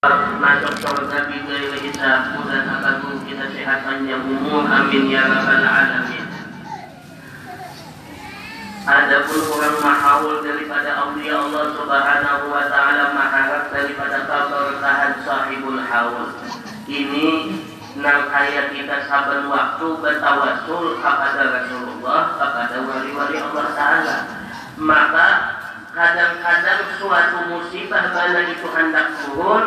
masuk surga bighairi hisab dan akan kita kesehatan yang umum amin ya rabbal alamin. Adapun orang mahaul daripada awliya Allah subhanahu wa ta'ala maharap daripada keberkahan sahibul haul. Ini nang ayat kita saban waktu bertawasul kepada Rasulullah kepada wali-wali Allah Ta'ala. Maka kadang-kadang suatu musibah bala itu hendak turun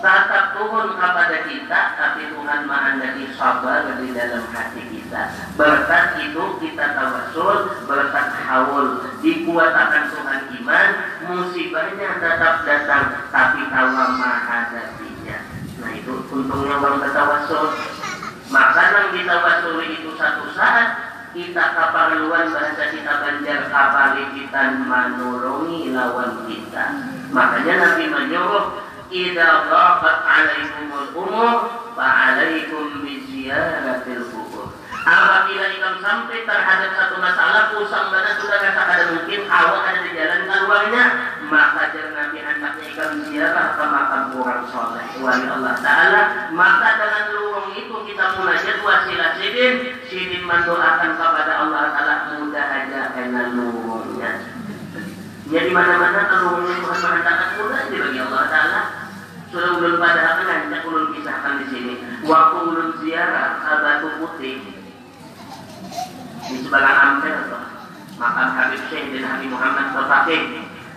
tetap turun kepada kita tapi Tuhan mengendaki sabar di dalam hati kita. Berkat itu kita tawasul berkat haul dikuatakan Tuhan iman musibahnya tetap datang tapi tawa menghadapinya nah itu untungnya orang bertawasul maka yang ditawasuli itu satu saat kita kapaluan bahasa kita banjar kapali kita lawan kita makanya Nabi menyuruh idza dhaqat 'alaikumul umur fa'alaikum bi ziyaratil kubur. Apabila ikam sampai terhadap satu masalah pusang mana sudah rasa ada mungkin awak ada di jalan keluarnya maka jangan Nabi anaknya ikam ziarah ke makam orang soleh wali Allah Ta'ala maka dengan lurung itu kita munajat wasilah sidin sidin mendoakan kepada Allah Ta'ala mudah aja lurungnya Ya di mana-mana kalau Tuhan mengatakan mudah bagi Allah Taala. Sudah ulun pada apa nanti ulun kisahkan di sini. Waktu ulun ziarah ke Batu Putih di sebelah Ampel makam Habib Syekh dan Habib Muhammad Tafakih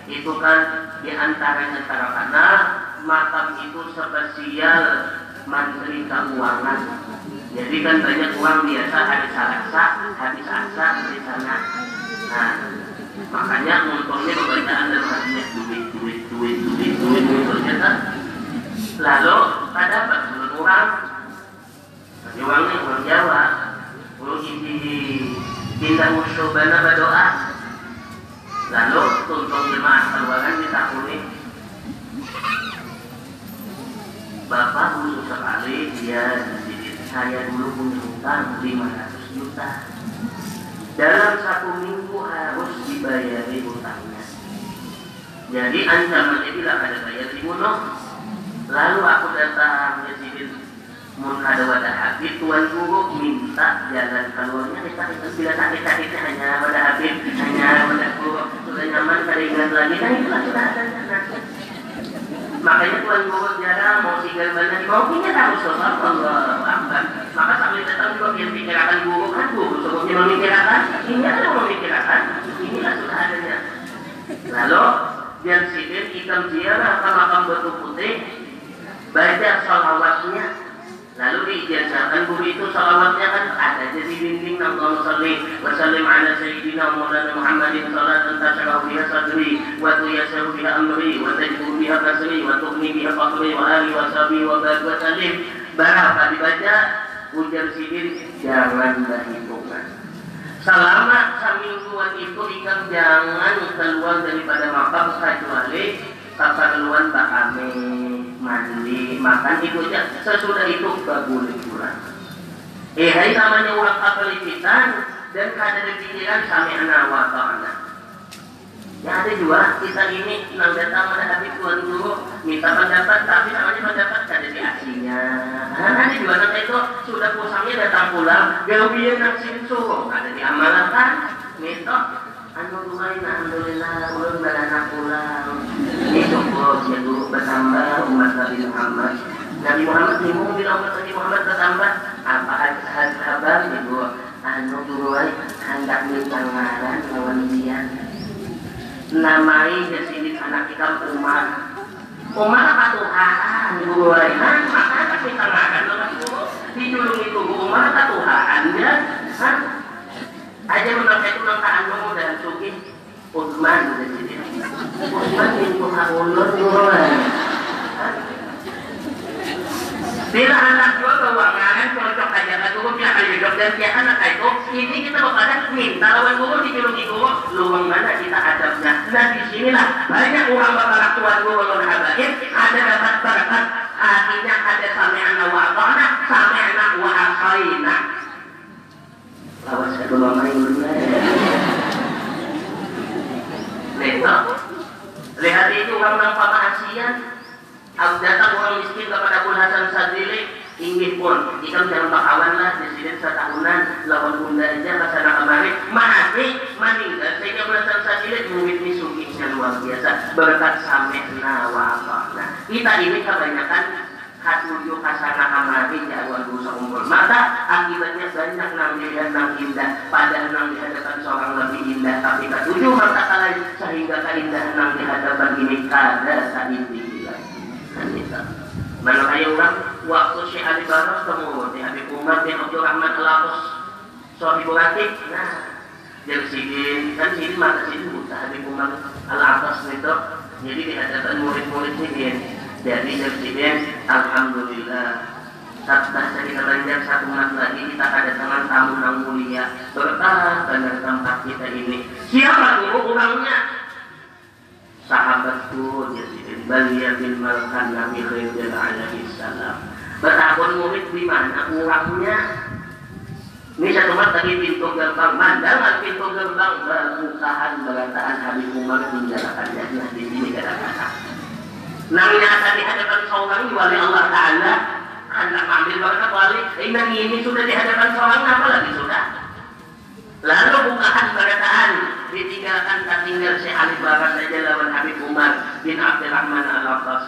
itu kan di antaranya karena makam itu spesial menteri keuangan. Jadi kan banyak uang biasa habis asa, habis asa di sana. Nah, makanya untungnya pembacaan dan hadisnya duit duit duit duit duit untungnya kan. Lalu ada apa? Menurut orang bagi orangnya orang Jawa kalau ini pindah musuh bana berdoa lalu tuntung jemaah keluaran ditakuni Bapak khusus sekali dia saya dulu punya hutang 500 juta dalam satu minggu harus dibayari hutangnya. Jadi ancamannya bila ada bayar dibunuh. Lalu aku datang ke sini mun ada wadah habib tuan guru minta jalan keluarnya kita itu bila sakit sakitnya hanya wadah habib hanya wadah guru sudah nyaman ingat lagi kan itulah sudah ada makanya tuan guru jarang mau tinggal mana di mau punya tahu soal Allah Akbar maka sambil datang juga yang pikirkan guru kan guru sebelumnya memikirkan ini ada memikirkan inilah sudah adanya lalu dan sidin hitam ziarah ke makam batu putih baca salawatnya lalu diijazahkan guru itu salawatnya kan ada jadi dinding Allahumma salli wa sallim ala sayyidina Maulana Muhammadin salatan tashalahu biha sadri wa tuyasahu biha amri wa tajburu biha kasri wa tughni biha faqri wa ali wa sahbihi wa barik wa sallim. Berapa dibaca ujar sidin jangan berhitungan selama semingguan itu ikan jangan keluar daripada makam kecuali keperluan bakame mandi makan itu aja sesudah itu boleh pulang eh hai namanya uang kapalitan dan kada pikiran sami anak wa ta'ala ya ada juga kita ini nang datang ada habis tuan dulu minta pendapat tapi namanya pendapat kada di aslinya nah, ada juga nang itu sudah pusangnya datang pulang. Gawian nang sini suruh. Ada diamalkan minta anu dumain alhamdulillah ulun balana pulang ya dulu bertambah umat Nabi Muhammad Nabi Muhammad bingung bila umat Nabi Muhammad bertambah apa kabar ibu anu duruai hendak minta ngaran lawan dia namai jadi anak kita Umar. Umar apa Tuhan duruai nah maka minta ngaran lawan guru di dulu itu Umar apa Tuhan ya aja menurut itu nang anu dan suki Utsman Utsman bin ulun duluan Bila anak gua keuangan cocok aja kan gua punya kali hidup dan dia anak itu ini kita bakal minta lawan gua di film itu luang mana kita adabnya. Nah di sinilah. Banyak orang bakal tuan gua habaib ada dapat berkat. Hatinya ada sampai anak wa sampai anak wa akaina lawan saya dulu main Lihat, lihat itu orang orang pamahasian Aku datang orang miskin kepada Abu Hasan Sadili Inggih pun, ikam jangan bakawan lah Presiden setahunan lawan bunda aja ke sana kemari. Mati meninggal sehingga Hasan Sadili murid ini sukisnya luar biasa. Berkat sampai nawa nah kita ini kebanyakan hatuju kasana kamari jawan rusak umpul maka akibatnya banyak nang dilihat nang indah. Padahal nang di hadapan seorang lebih indah tapi ketujuh mata kalian sehingga keindahan nang di hadapan ini. Kada sainti lagi mana kayak orang waktu Syekh Ali Baros temu di Habib Umar bin Abdul Rahman Al-Aqas Sohibu Ratib nah dari sini kan sini mata sini buta Habib Umar Al-Aqas itu jadi di hadapan murid-murid ini jadi presiden Alhamdulillah. Sabta kita banyak satu mas lagi kita kedatangan tamu yang mulia. Berkah pada tempat kita ini. Siapa dulu orangnya? Sahabatku jadi Balia bin Malkan Nabi Khidir alaihi salam. Bertahun murid di mana orangnya? Ini satu mas tadi pintu gerbang. Mandang pintu gerbang. Berbukaan berataan Habib Umar menjalankan di sini kadang-kadang Nang di hadapan seorang wali Allah Ta'ala. Hendak ambil berkat wali. Eh, ini sudah di hadapan seorang apa lagi sudah? Lalu bukaan berataan ditinggalkan tak tinggal. Si Ali Barat saja lawan Habib Umar bin Abdurrahman Al-Abbas.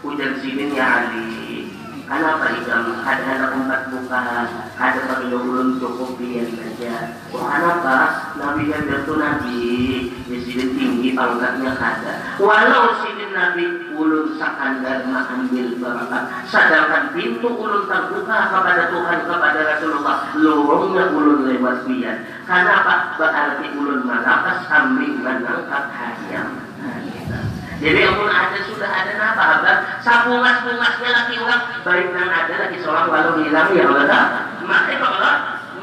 Ujar sini ya Ali. Kenapa ikam ada ada empat buka, ada ulun cukup biar saja. Oh kenapa? Nabi yang itu Nabi, di sini tinggi pangkatnya ada. Walau sini Nabi ulun sakandar ambil barakat, sadarkan pintu ulun terbuka kepada Tuhan kepada Rasulullah, lorongnya ulun lewat biar. Kenapa? Berarti ulun malakas sambil menangkap hayam. Jadi amun ada sudah ada napa abang sapungas pungasnya lagi orang baik dan ada lagi seorang walau hilang ya Allah maka kalau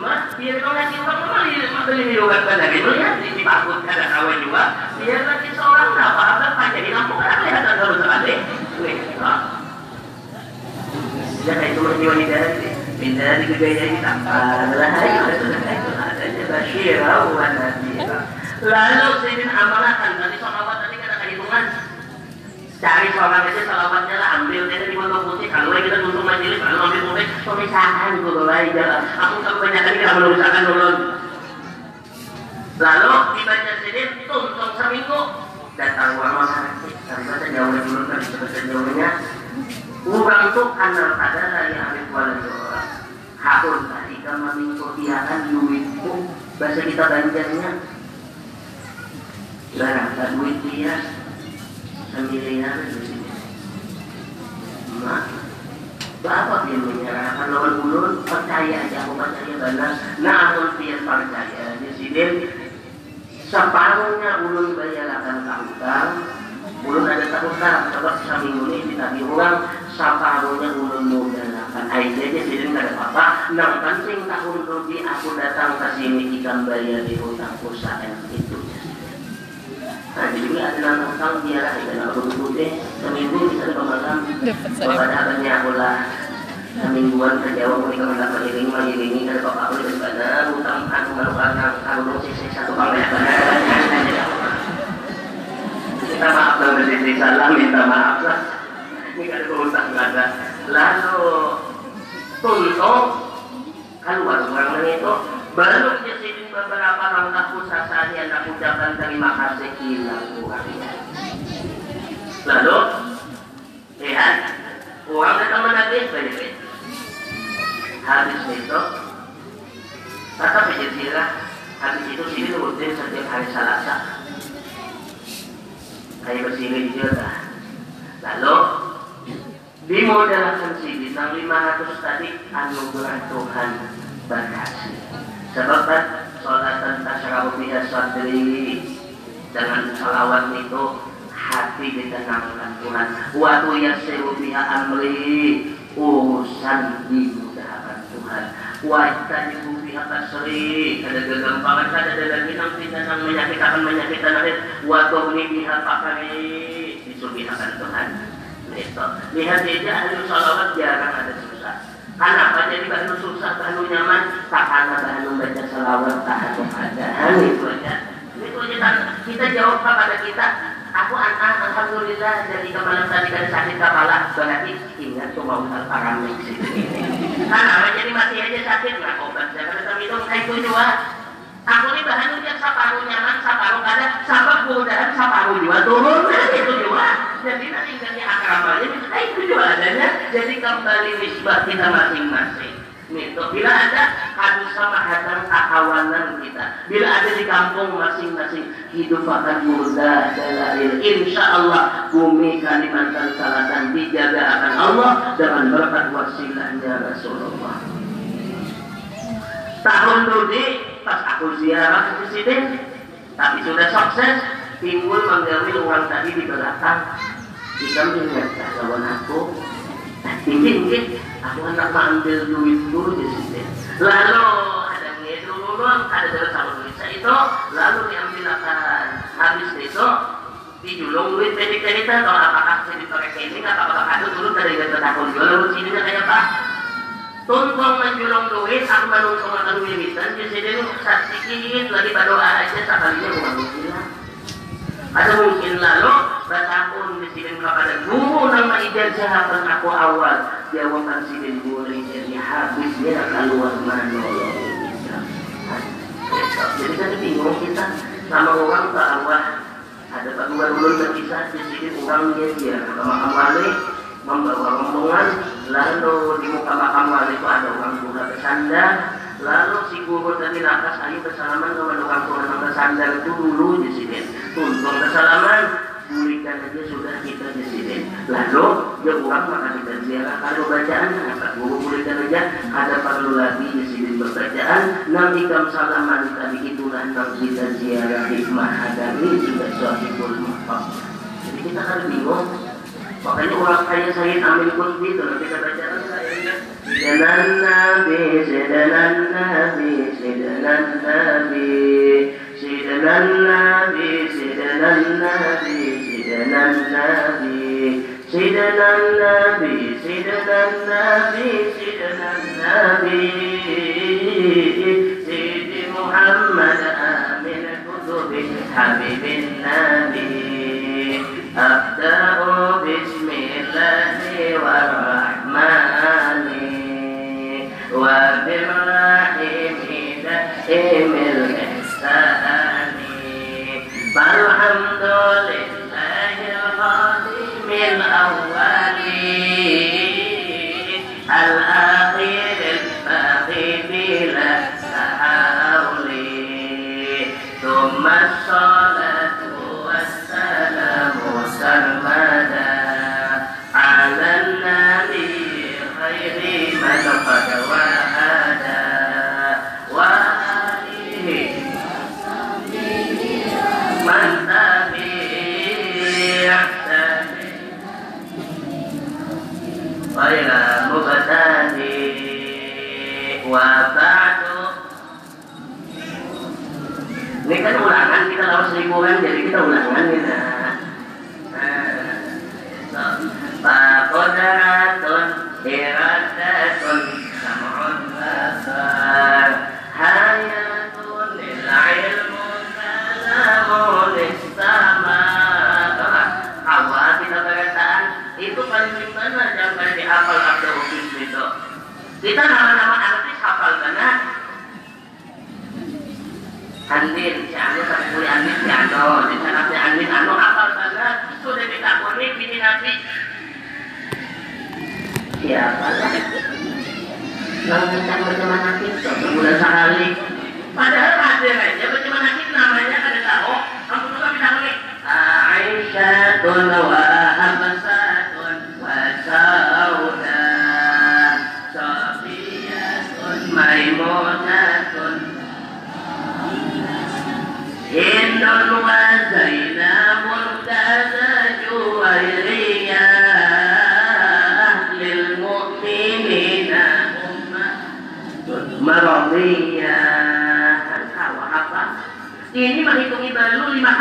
Kalau lagi orang mau mak beli juga kan lagi itu ya di pakut ada kawan juga. Dia lagi seorang napa abang pada hilang bukan apa ya ada kalau sekali ya kayak itu lagi wanita pindah dari kegaya ini tanpa adalah sudah itu adanya basyirah lalu saya amalkan tadi soal tadi cari sholat aja salawatnya lah ambil dia di foto putih. Kalau kita tutup majelis kalau ambil putih pemisahan gitu lah. Jalan aku kebanyakan kita menuliskan dulu lalu dibaca sini tuntung seminggu. Datang uang masyarakat dari baca jauh dulu dari baca jauhnya Urang itu karena ada dari ambil kuala orang hakun tadi kan meminggu dia kan duitku bahasa kita banjarnya. Barang duit dia di sini. Mak, Bapak yang menyerahkan lawan ulun percaya aja aku percaya benar. Namun dia percaya di sini separuhnya ulun bayar akan kahutang. Ulun ada kahutang sebab seminggu ini ditagi uang separuhnya ulun menggunakan aja aja sini nggak ada apa-apa. Nang penting tahun rugi aku datang ke sini ikan bayar di hutang usaha itu. Nah, putih seminggu bisa. Kepada semingguan di kamar dapat ini mah ini ada bapak aku di sana utang aku malu karena aku sisi satu kamar Minta maaf lah dari salah, minta maaf lah. Ini ada utang nggak ada. Lalu tuntung keluar orang itu baru jadi beberapa langkah usaha yang aku ucapkan terima kasih hilang uangnya. Lalu, lihat, uang datang menagih banyak Habis itu, kata sirah, habis itu sini rutin setiap hari Selasa. Kayak bersini juga. Lalu, dimodalkan si bintang 500 tadi anugerah Tuhan berhasil. Sebab Salatan tasyarabu biha sadri Dengan salawat itu Hati ditenangkan Tuhan. Wa yassiru biha amri Urusan dimudahkan Tuhan. Wa ittajibu biha kasri Ada kegampangan Ada dalam hinang tindakan menyakit akan menyakitkan akhir Wa tuhni biha pakari Disubihakan Tuhan. Lihat saja ahli salawat jarang ada Kenapa jadi bahan susah, bahan nyaman? Tak karena bahan membaca salawat, tak ada keadaan itu aja. Itu aja kan kita jawab kepada kita, aku anak alhamdulillah jadi kemarin tadi kan sakit kepala. Berarti ingat cuma usah paramik sih karena jadi masih aja sakit nggak obat. Saya kata minum kayak itu juga. Aku ini bahan ujian saparu nyaman saparu ada sabab mudahan saparu juga turun. Itu juga jadi nanti jadi akramalnya kayak itu juga adanya jadi kembali nisbah kita masing-masing. Itu bila ada sama mahatan akawanan kita bila ada di kampung masing-masing hidup akan mudah dalail insya Allah bumi Kalimantan Selatan dijaga akan Allah dengan berkat wasilahnya Rasulullah. Tahun dulu pas aku ziarah presiden tapi sudah sukses timbul menggawi uang tadi di belakang kita melihat kawan aku tinggi aku hendak ambil duit dulu di sini lalu ada ngedul dulu ada dalam sama duit saya itu lalu diambil akan habis itu dijulung duit dari cerita atau apakah saya dipakai ini apakah ada dulu dari gata tahun dulu sini kayak apa Tuntung menjulung duit, aku menuntung akan wimisan, di sini sedikit lagi berdoa aja sekalinya mau bilang. Ada mungkin lalu bertahun di sini kepada guru nama ijazah aku awal. Jawaban sini guru jadi habisnya keluar mana jadi kan bingung kita sama orang ke awal. Ada pak dua dulu terpisah di sini orang dia dia ke makam wali membawa rombongan. Lalu di muka makam wali itu ada orang tua bersandar lalu si guru tadi lantas ayo bersalaman ke menukang kurma sandal dulu jesiden untuk bersalaman burikan aja sudah kita jesiden lalu dia orang maka kita ziarah. Kalau bacaan apa guru burikan aja. Ada perlu lagi jesiden berbacaan nanti kam salaman tadi itulah enam kita ziarah hikmah. Hadari juga suatu kulmah jadi kita kan bingung. Makanya orang saya gitu kita Nabi, Nabi Nabi, Nabi, Nabi Nabi, Nabi, Nabi Sidi Muhammad Amin Kutubi Habibin Nabi. أبدأ بس الله والرحمن وبالرحيم دائم الإحسان فالحمد لله القادم الأول الأخير Ini kan ulangan kita harus lingkungan jadi kita ulangan ya. Fakodaratun iradatun sam'un basar hayatun ilmu kalamun sama awal kita perkataan itu paling benar jangan dihafal abdul itu kita nama-nama Anwin, si Anu tak boleh Anwin, si Anu. Di sana si Anwin, Anu apa banget. Sudah minta kuning, bini Nabi. Iya, Siapa lah? Lalu minta berteman Nabi, sebulan sekali. Padahal hadir aja berteman Nabi, namanya kan ada tahu. Kamu juga minta kuning. Aisyah, donawa.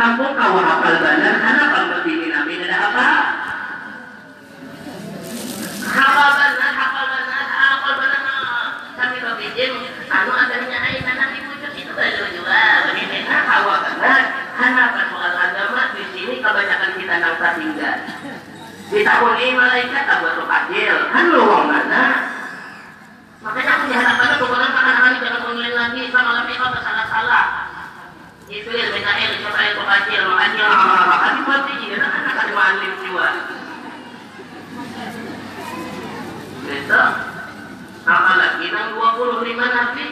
kapok kau hafal benar, kenapa kau bikin nabi tidak apa? Hafal benar, hafal benar, hafal benar. Kami kau bikin, anu adanya ayat anak ibu itu baru juga. Begini nak kau benar, kenapa soal agama di sini kebanyakan kita nangsa tinggal. ini malaikat tak buat adil, kan lu wong mana? Makanya aku diharapkan tuh orang anak-anak jangan mengulang lagi sama lebih kalau salah-salah. Itu ilmu kecil makanya kan berarti ini anak akan malim juga. Gitu. Apalagi nang 25 nabi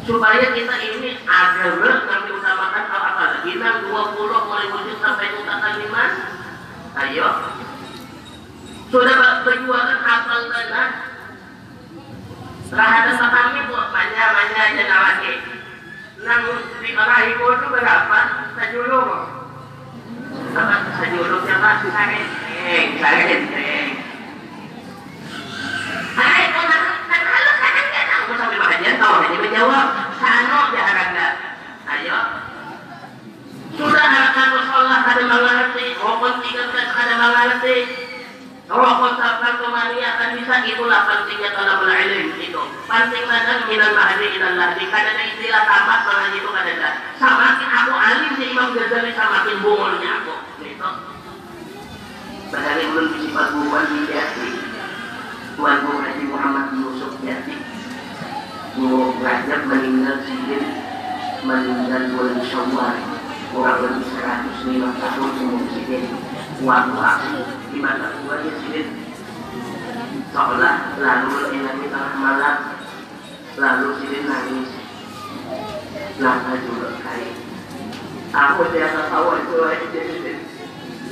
supaya kita ini ada kami utamakan hal apa lagi? Nang 20 mulai wujud sampai muka kalimat ayo. Sudah perjuangan hafal tanah Rahatan kami bu banyak banyak aja lagi nang di arah itu berapa sajulur apa sajulur siapa saya eh saya eh Hai, kalau kan kan kan sampai tahu sano. Ayo. Sudah halakan Rasulullah kada mengerti, rokok tiga belas kada mengerti. Rokok sabda kemari akan bisa itulah pentingnya dalam ilmu itu. Penting mana minal mahdi ilal lahdi. Kada ada istilah tamat mana itu kada ada. Samakin aku alim si Imam Ghazali samakin bungulnya aku. Itu. Padahal belum disifat bukan dijati. Tuanku Haji Muhammad Yusuf Yati Guru Rajab meninggal sidin meninggal bulan Syawal kurang lebih 105 tahun umur sidin waktu di mata tuanya sidin seolah lalu di tengah malam lalu sidin nangis. Lama juga kaya aku tidak tahu itu lagi sidin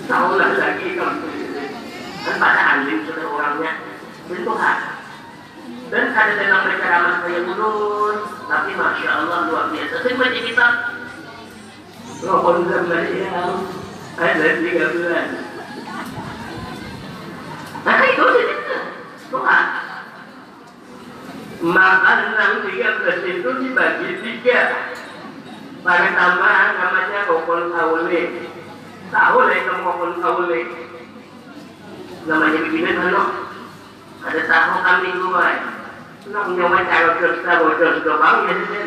tahulah lagi kamu sidin kan pada alim sudah orangnya Tuhan dan ada memang mereka ramah kayak mundur. Tapi masya Allah luar biasa. Saya baca kitab Rohon Zamaria ada tiga bulan nah itu sih Tuhan maka enam tiga belas itu dibagi tiga pada tambahan namanya Rokon Taule Taule kamu Rokon Taule namanya begini mana ada tahu kambing dua nak nyawa cara kerja bocor sudah bang ya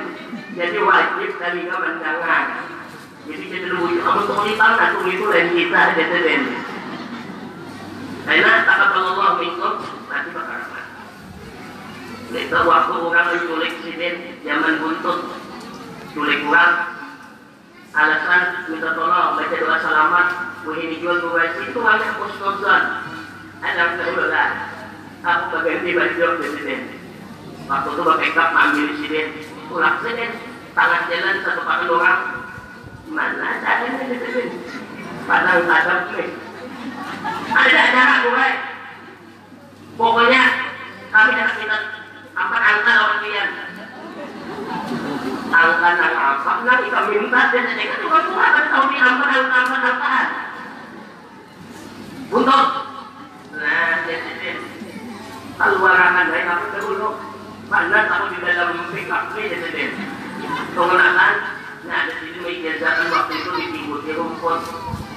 jadi wajib kali nggak mendangan jadi jadi lebih kamu tuh di tangan tuh itu lain kita ada den karena tak Allah minkum nanti bakal ramah itu waktu orang menculik siden zaman buntut. Culik orang alasan minta tolong baca doa selamat wahai dijual dua itu hanya khusnuzan ada yang lah. Aku berganti baju presiden waktu itu pakai kap ambil presiden pulang presiden tangan jalan satu pakai orang mana ada presiden padahal ada nih ada cara gue pokoknya kami akan minta apa angka lawan kalian angka nang apa. Nang kita minta dan jadi kan cuma Tuhan kan tahu di angka angka angka angkaan untuk. Nah presiden keluaran dari kamu dahulu mana kamu di dalam up ini jadi pengenalan nah ada sini ijazah waktu itu di timur di rumput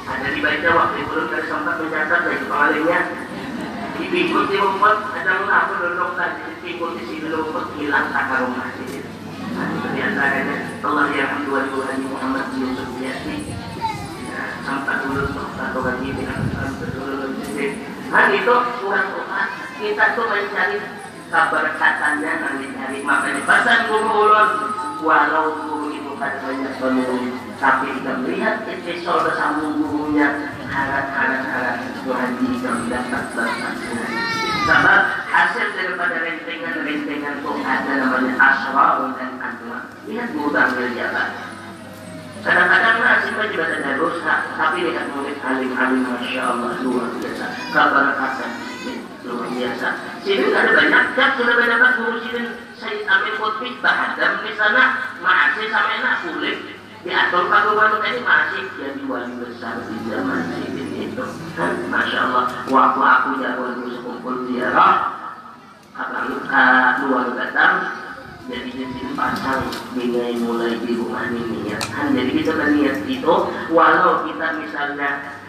ada dibaca waktu itu belum dari sempat mencatat dari pengalihnya di timur di rumput ada aku duduk tadi di timur di sini rumput hilang takar rumah sini. Nah, ada Allah yang dua dua Nabi Muhammad Yusuf Yasni sampai dulu satu lagi dengan betul Nah itu surat Quran kita tuh mencari keberkatannya mencari makanya pesan guru walau guru itu kan banyak penurun tapi kita melihat episode sambung gurunya harap harap harap Tuhan jika mendapat batas Sebab hasil daripada rentengan-rentengan itu ada namanya asra'un dan anwa. Lihat mudah berjabat. Kadang-kadang nasi juga ada dosa, tapi lihat murid alim-alim Masya Allah luar biasa. Keberkatan luar biasa. Sini ada banyak, jam sudah mendapat guru sini Sayyid Amin Qutbi bahadam di sana masih sampai nak kulit diatur paku baru tadi masih jadi wali besar di zaman Sayyidin itu Masya Allah. Waktu aku jawab sekumpul ziarah akan luar datang jadi di sini pasang dengan mulai di rumah ini ya. Kan jadi kita berniat itu walau kita misalnya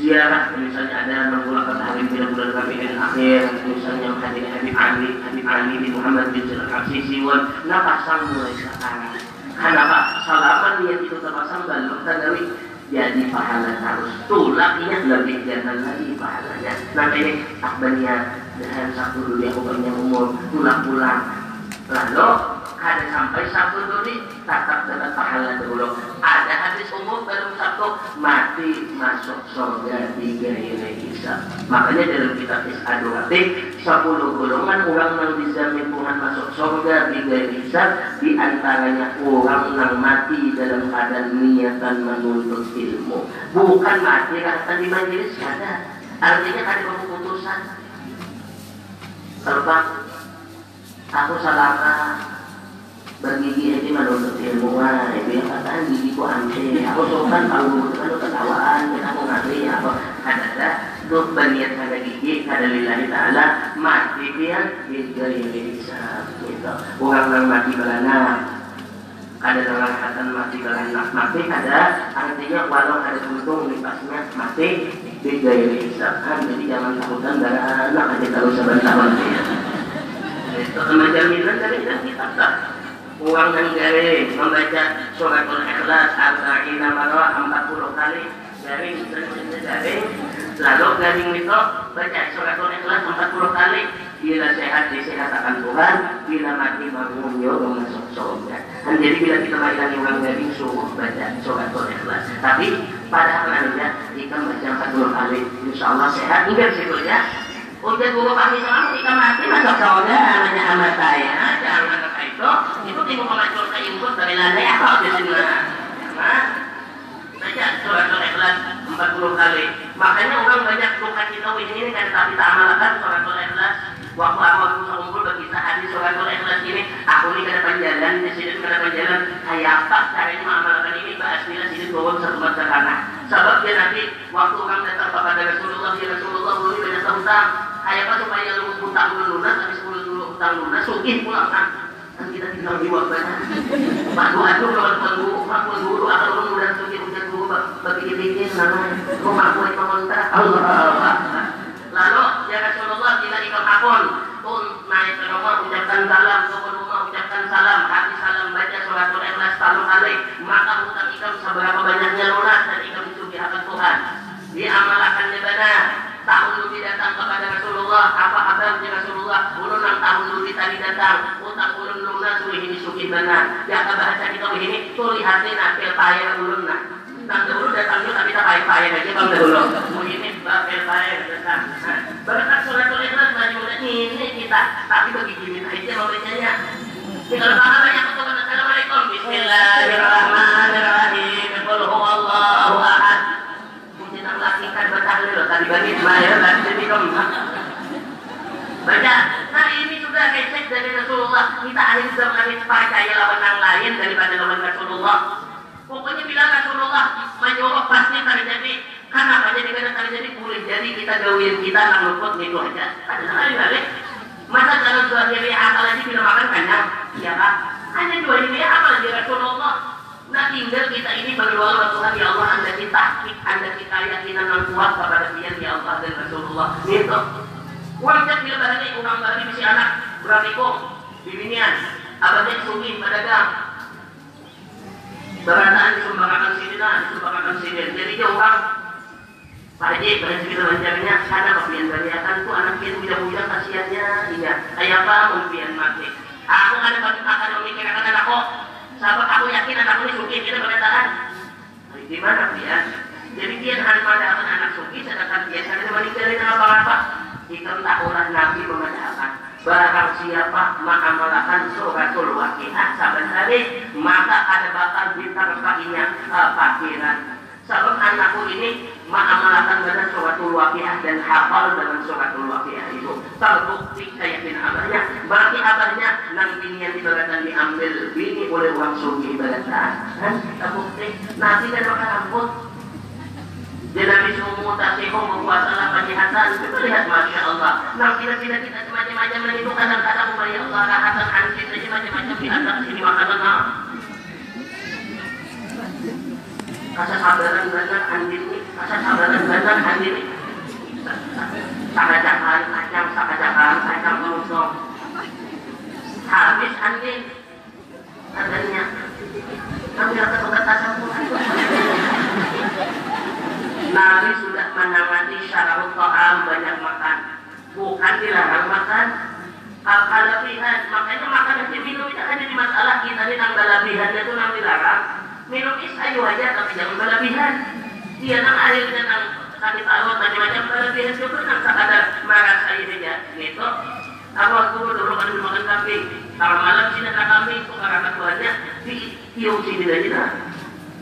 ziarah misalnya ada menggunakan hari bulan Rabiul Akhir misalnya Habib Habib Ali Habib Ali bin Muhammad bin Jalal Al-Sisiwan nah pasang mulai sekarang. Kenapa salaman niat itu terpasang belum dari jadi pahala terus tulaknya lebih jangan lagi pahalanya. Nanti ini takbania dengan satu dulu aku punya umur pulang pulang lalu ada sampai satu dulu tatap dengan pahala dulu. Ada umum dalam satu mati masuk surga di gairi hisab makanya dalam kitab Is'aduati sepuluh golongan orang yang dijamin Tuhan masuk surga di gairi hisab di antaranya orang yang mati dalam keadaan niatan menuntut ilmu. Bukan mati karena di majelis ada. Artinya ada keputusan. Kalau aku salah bergigi aja menurut ilmuwan itu yang kataan gigiku aneh aku sopan tahu kan ketawaan dan aku ngerti apa. Ada tuh berniat pada gigi pada lillahi ta'ala mati dia yang bisa gitu. Orang mati belana ada dalam kata mati belana mati ada artinya walau ada untung lipasnya mati yang bisa. Kan jadi jangan takutan darah anak aja tahu sebentar itu jaminan dari kitab uang dan garing membaca suratul ikhlas arba'ina marwah 40 kali garing garing lalu garing itu baca suratul ikhlas 40 kali. Bila sehat disehatkan Tuhan. Bila mati bangun yo masuk surga. Dan jadi bila kita mainkan uang garing suruh baca suratul ikhlas. Tapi pada anda jika baca 40 kali insya Allah sehat. Situ ya Udah guru kami sama ketika mati masuk surga namanya amat saya. Jangan itu. Itu timbul ke input dari lantai apa di sini baca surat al-ikhlas 40 kali. Makanya orang banyak suka kita ini kan tapi tak amalkan surat al-ikhlas waktu awal Musa umpul berkisah hadis surat al-ikhlas ini aku ini kena penjalan di sini kena penjalan kayak apa caranya mengamalkan ini bahas bila sini turun satu masa karena sebab dia nanti waktu orang datang kepada Rasulullah ya Rasulullah belum banyak hutang kayak apa supaya lu hutang dulu lunas tapi sepuluh dulu hutang lunas sugih pulang kan kan kita tinggal di wabah Pak Aduh kalau tuan guru Pak guru akan orang mudah suci hujan guru bagi bikin namanya rumah kue komentar Allah lalu ya Rasulullah kita ikut akun. Tun naik ke rumah ucapkan salam turun rumah ucapkan salam. Hati salam baca suratul ikhlas taruh alaih. Maka hutang ikam seberapa banyaknya lunas dan ikam disugi akan Tuhan. Diamalkannya benar tahun dulu datang kepada Rasulullah. Apa kabarnya Rasulullah? Ulun tahun dulu tadi datang utang ulun lunas ini suki benar ya bahasa kita ini tuh lihatin apel payah ulun nah Nang dulu datang juga tapi tak payah-payah aja bang dulu. Ini bapel payah datang. Berkat surat ikhlas bagi muda ini kita tapi bagi jimin aja membacanya. Kalau paham banyak kepada Assalamualaikum. Bismillahirrahmanirrahim. Qul huwallahu ahad. Puji nang lakikan batahlil tadi bagi Ismail tadi jadi keempat. Baca. Nah ini sudah recek dari Rasulullah. Kita akhirnya sudah mengambil percaya lawan yang lain daripada lawan Rasulullah. Pokoknya bila Rasulullah menyuruh pasti terjadi. Karena apa jadi karena terjadi boleh jadi kita gawin kita nggak luput gitu aja. Ada sekali balik. Masa dalam dua hari apa lagi bila makan kenyang? Ya kan? Hanya dua hari apa lagi Rasulullah? Nah tinggal kita ini berdoa Tuhan ya Allah anda kita anda kita yakinan yang kuat kepada dia ya Allah dan Rasulullah. Gitu. Wajib bila bahani orang bahani misi anak berapikung bibinian abadnya sungi pedagang berataan disumbangkan sini nah disumbangkan sini jadi orang Pak Haji, kita bancanya sana kepian baliakan tuh anak itu bujang-bujang kasihannya. Iya. Kayak apa kemudian mati aku bagi akan memikirkan anakku sahabat aku yakin anakku ini suki. Kita berkatakan di mana dia jadi dia hanya pada anak suki sedangkan dia sana meninggalin apa-apa. Ikam tak orang Nabi mengatakan Barang siapa mengamalkan suratul waqiah saban hari Maka ada bakal diterkainya uh, fakiran. Sebab anakku ini mengamalkan dengan suratul waqiah dan hafal dengan suratul waqiah itu Terbukti keyakinan abahnya Berarti abahnya nanti yang ibaratkan diambil bini oleh orang sugi ibaratkan Kan terbukti. Nabi kan makan ampun dia Nabi semua mutasihu membuatlah penjihatan Kita lihat Masya Allah. Nah kita-kita kita macam-macam itu kadang-kadang Allah rahatan saja macam-macam Di atas. Kasa sabaran benar ini. Kasa sabaran benar anjing ini. Sakajakan kacang Habis anjing Katanya Kami akan berkata Nabi sudah menangani syarat ta'am banyak makan bukan dilarang makan kelebihan makanya makan aja minum itu kan jadi masalah kita ini nang lebihan itu nang dilarang minum is ayu aja tapi jangan berlebihan dia nang air nang sakit awal macam-macam berlebihan itu pun nang ada marah airnya. Ini gitu aku waktu dulu kan makan kambing kalau malam sih nak kambing itu karena tuanya di tiup sini aja nah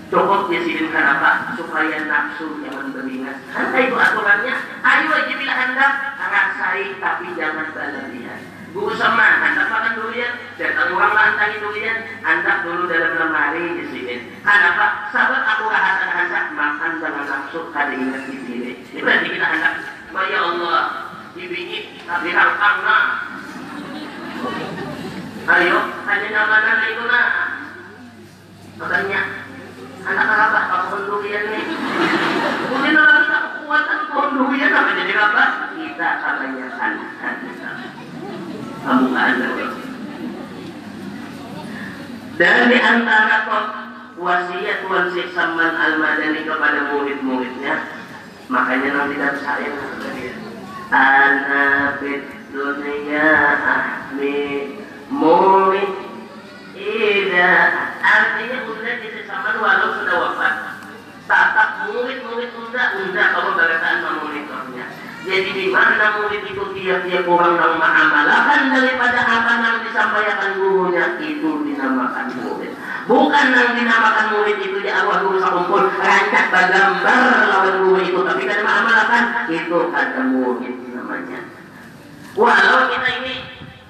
cukup dia sini kenapa supaya nafsu jangan beringat kan itu aturannya ayo aja bila hendak rasai tapi jangan berlebihan Bu sama, hendak makan durian, datang orang lantai durian, hendak dulu dalam lemari di sini. Kenapa? Sahabat aku rahasan hendak makan dengan nafsu kada ingat di sini. Ini berarti kita hendak, ya Allah, dibingit, tapi rangkang. Ayo, hanya nama itu nah. Makanya, anak apa? Pohon durian nih. Kemudian lagi tak kekuatan pohon durian apa jadi apa? Kita kebanyakan kamu ada. Dan di antara wasiat Tuan Syekh Saman Al-Madani kepada murid-muridnya, makanya nanti dalam saya Ana fit dunia ahmi murid Ida artinya bunda di sesama walau sudah wafat. Tatap murid-murid unda unda kalau bagataan memonitornya jadi di mana murid itu tiap-tiap orang yang mengamalkan daripada apa yang disampaikan gurunya itu dinamakan murid. Bukan yang dinamakan murid itu di awal guru sakumpul rancak bagambar lawan guru itu, tapi kan mengamalkan itu kata murid namanya. Walau kita ini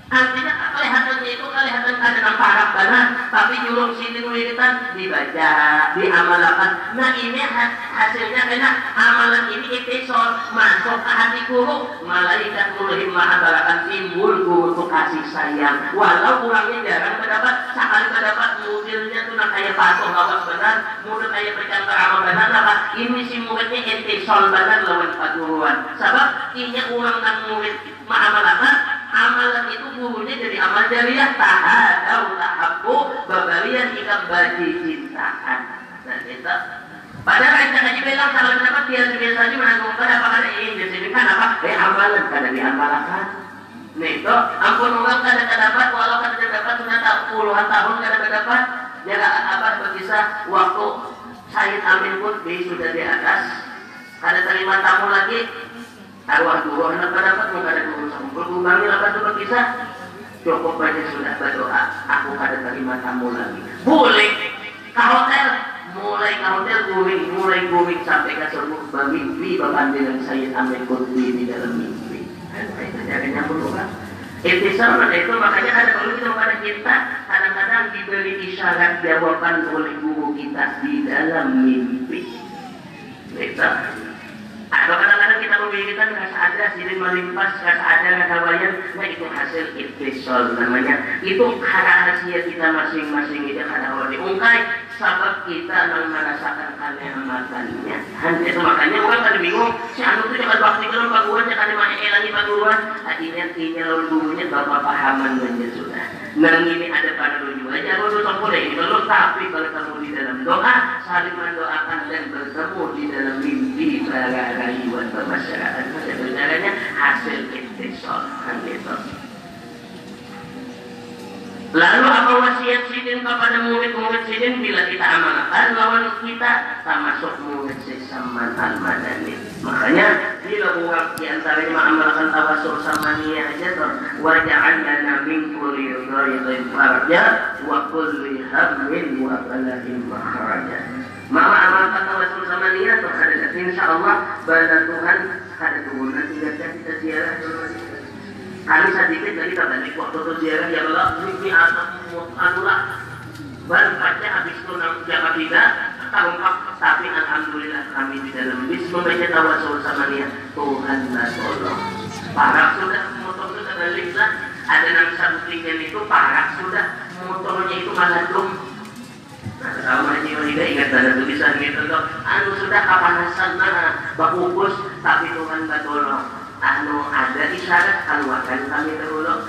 Artinya kelihatannya itu kelihatan ada parah banget, tapi nyuruh sini wiritan dibaca, diamalkan. Nah ini hasilnya karena amalan ini episode masuk ke hati guru, malaikat mulai mahabarakan timbul untuk kasih sayang. Walau kurangnya jarang mendapat, sekali mendapat mobilnya tuh nak kayak patuh lawan benar, mudah kayak bercantar amal benar, apa ini si muridnya episode benar lawan paguruan. Sebab ini uang dan murid mahamalkan amalan itu gurunya jadi amal jariah. Tahadau tahabu babarian ikan bagi cintaan dan kita padahal kita haji bilang kalau mendapat dia biasa saja menanggung apa ada ini di sini kan apa? Eh amalan kada diamalkan. Nih itu ampun orang kada dapat walau kada dapat sudah tak puluhan tahun kada dapat. Jaga apa berkisah waktu Said Amin pun sudah di atas. Kada terima tamu lagi arwah dua anak dapat muka ada dulu sampul kumbangi lapan tuh berkisah cukup baca sudah berdoa. Aku kada terima tamu lagi. Boleh. Ke hotel mulai ke hotel guring mulai guring sampai ke seluruh mimpi bapak dengan saya ambil kunci di dalam mimpi. Itu caranya berdoa Intisar itu makanya ada perlu kita pada kita. Kadang-kadang diberi isyarat jawaban oleh guru kita di dalam mimpi. Kita atau kadang-kadang kita memikirkan rasa ada silin melimpas, rasa ada rasa bayar, nah itu hasil ikhtisol namanya. Itu rahasia kita masing-masing itu ada orang diungkai, sebab kita yang merasakan kenikmatannya. Hanya itu makanya orang kan bingung, si anu itu jangan bakti kalau paguan, jangan di mana elangi paguan. Akhirnya ini lalu dulunya bapak pahaman saja sudah. Dan ini ada pada lu juga. Jangan lu boleh ini belum, tapi kalau kamu di dalam doa, saling mendoakan dan bertemu di dalam mimpi para rayuan bermasyarakat sebenarnya hasil intisol kan itu Lalu apa wasiat sidin kepada murid-murid sidin? Bila kita amalkan lawan kita termasuk murid sesaman al-madani. Makanya bila orang di antaranya mengamalkan tawasul samania aja tuh waja'alna min kulli ghairin faraja wa kulli hammin wa balahin maharaja. Maka amalkan tawasul samania tuh ada insya Allah pada Tuhan ada turunan tinggal kita ziarah kali sedikit dari balik waktu itu ziarah ya Allah ini anulah baru baca habis itu jaga tidak tampak tapi alhamdulillah kami di dalam bis membaca tawasul sama dia. Tuhan tolong parah sudah motor itu terbalik lah. Ada satu tinggal itu parah sudah. Motornya itu malah dong. Nah, sama juga ingat ada tulisan gitu. Anu sudah kapanasan nah, bakubus tapi Tuhan tolong anu ada isyarat keluarkan kami terulung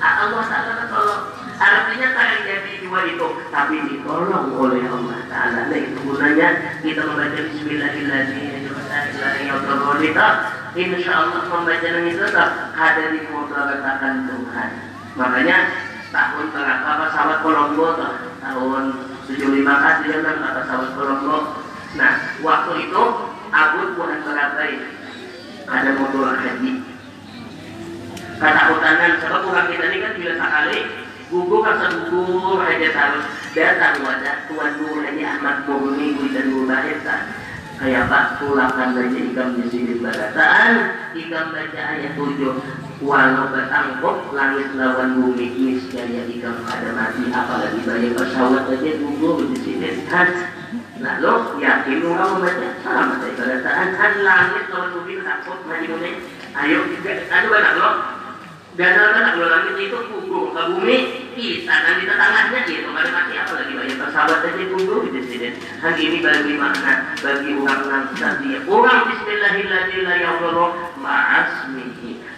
Allah Ta'ala tolong artinya tak jadi dua itu tapi ditolong oleh Allah Ta'ala. Nah itu gunanya kita membaca Bismillahirrahmanirrahim. Insya Allah membaca itu tetap ada di ketakan Tuhan. Makanya tahun apa pesawat Kolombo tahun 75 kan dia kan kata pesawat Kolombo? Nah waktu itu Abu Tuhan berabai ada motor haji. Kata utanan sebab orang kita ini kan bila sekali. Gugur kan gugur aja terus datang wadah tuan guru haji Ahmad Murni dan guru bahasa kayak Pak pulangkan baca ikam di sini barataan ikam baca ayat tujuh. Walau bertangkap langit lawan bumi. Niscaya ikam ada mati apalagi banyak pesawat aja gugur di sini kan lalu yakin orang membaca. Sama saya barataan kan langit lawan bumi takut mati bumi ayo ada banyak loh dan dalam kalau langit itu gugur ke bumi. Kita dan di tetangahnya gitu ada mati apalagi banyak pesawat aja gugur di sini hari ini bagi makna bagi orang. Nanti orang Bismillahirrahmanirrahim ma'asmihi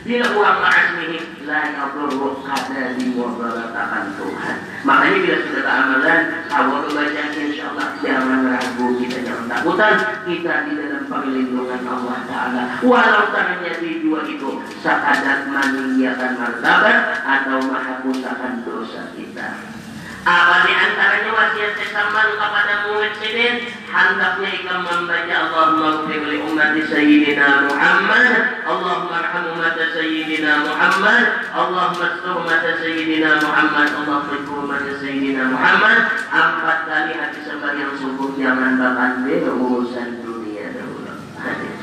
bila orang ma'asmihi la yadurru kada dimudaratakan Tuhan. Makanya bila sudah amalan awal baca insya Allah jangan ragu kita jangan takutan kita di dalam perlindungan Allah Ta'ala. Walau ternyata dua itu sekadar meninggikan martabat atau menghapuskan dosa kita apa di antaranya wasiat sesaman kepada murid sidin hendaknya ikam membaca Allahumma ghfir li ummati sayyidina Muhammad Allahumma arham ummata sayyidina Muhammad Allahumma astur ummata sayyidina Muhammad Allahumma astur ummata sayyidina Muhammad. Empat kali hati sembahyang subuh jangan bahkan urusan dunia dahulu hadis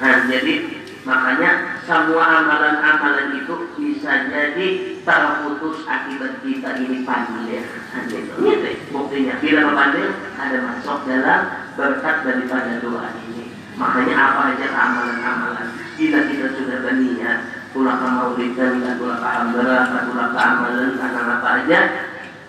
nah, jadi Makanya semua amalan-amalan itu bisa jadi terputus akibat kita ini pandai. Ini buktinya. Bila pandai ada masuk dalam berkat daripada doa ini. Makanya apa aja amalan-amalan. Bila kita sudah berniat, pulang ke maulid dan pulang ke hambara, pulang ke amalan, anak apa aja,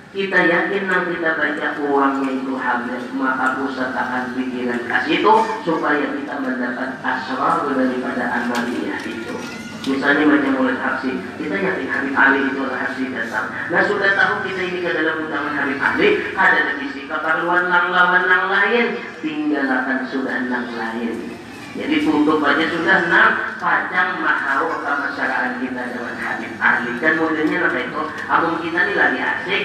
kita yakin nanti kita baca uangnya itu habis maka pusatakan pikiran kasih itu supaya kita mendapat asrar daripada amaliyah itu. Misalnya macam mulai aksi kita yakin Habib Ali itu aksi dasar. Nah sudah tahu kita ini ke dalam undangan Habib Ali ada di sisi keperluan nang lawan nang lain. Tinggalkan sudah nang lain. Jadi tutup aja sudah enam pajang mahal ke masyarakat kita dengan Habib Ali. Dan modelnya itu? Abang kita ini lagi asik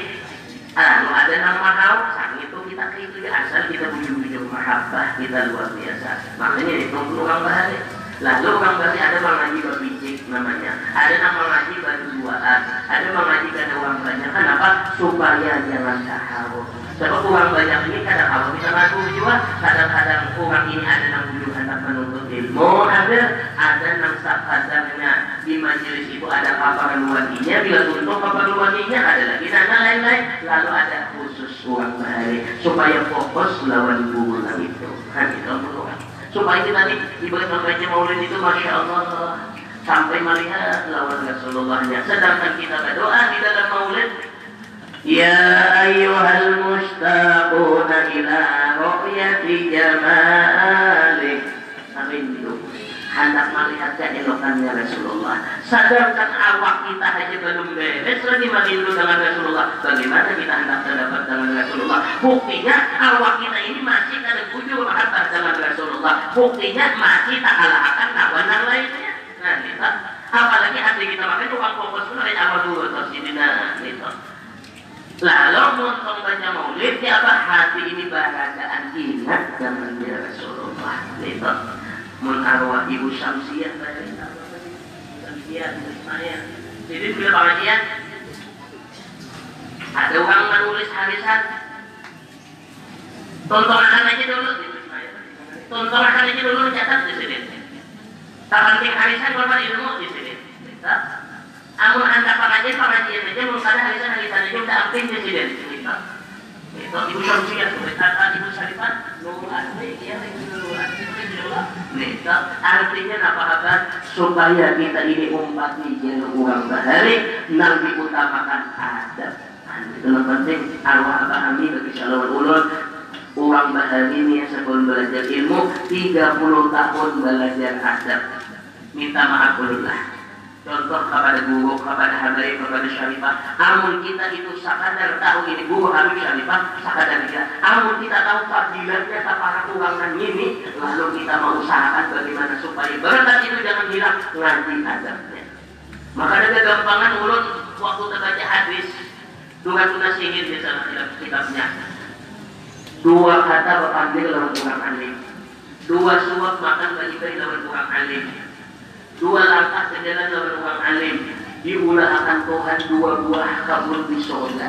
Lalu ada nama kau, sang itu kita kiri asal kita bujuk-bujuk mahabbah kita luar biasa. Makanya itu orang bahari. Lalu orang bahari ada mengaji berbicik namanya. Ada nama ngaji berduaan. Ada mengaji karena uang banyak. Kenapa? Supaya jangan tahu. Sebab uang banyak ini kadang kalau kita ngaku juga, kadang-kadang uang ini ada yang bujuk hendak menuntut ilmu, ada ada yang kadangnya di majelis itu ada keperluannya, bila untuk keperluannya ada lagi dana lain-lain, lalu ada khusus uang bahari supaya fokus lawan bulan itu. Kan itu. Supaya kita nih ibarat membaca maulid itu masya Allah sampai melihat lawan Rasulullahnya. Sedangkan kita berdoa di dalam maulid Ya ayyuhal mustaquna ila ru'yati jamalik Rindu hendak melihat keelokannya Rasulullah. Sadarkan awak kita aja belum beres lagi merindu dengan Rasulullah. Bagaimana kita hendak terdapat dengan Rasulullah? Buktinya awak kita ini masih ada ujung mahabbah dengan Rasulullah. Buktinya masih tak kalah akan kawan yang lainnya. Nah, kita apalagi hati kita makan uang fokus dari awal dulu terus ini nah, gitu. Lalu nonton baca maulid, ya apa hati ini bahagiaan ingat dengan Rasulullah. Gitu mun arwah ibu Syamsiah saya jadi bila pengajian ada orang menulis harisan. Tontonan aja dulu. Tontonan aja dulu catat di sini. Tak penting harisan korban ilmu di sini. Amun anda pengajian pengajian aja ada harisan harisan aja udah aktif di sini artinya apa supaya kita ini umat ini orang bahari nang diutamakan adab itu yang penting arwah apa kami bagi salawat ulun orang bahari ini sebelum belajar ilmu 30 tahun belajar adab minta maaf ulillah contoh kepada guru, kepada hadari, kepada syarifah. Amun kita itu sakadar tahu ini guru habib syarifah, sakadar dia. Amun kita tahu fadilatnya para kurangan ini, lalu kita mau usahakan bagaimana supaya berkat itu jangan hilang ngaji adabnya. Maka ada gampangan ulun waktu terbaca hadis dua tunasihin di sana kitabnya. Dua kata berpanggil lawan kurang alim. Dua suap makan bagi bagi lawan kurang alim dua langkah sejalan dengan orang alim. Akan Tuhan dua buah kabur di surga.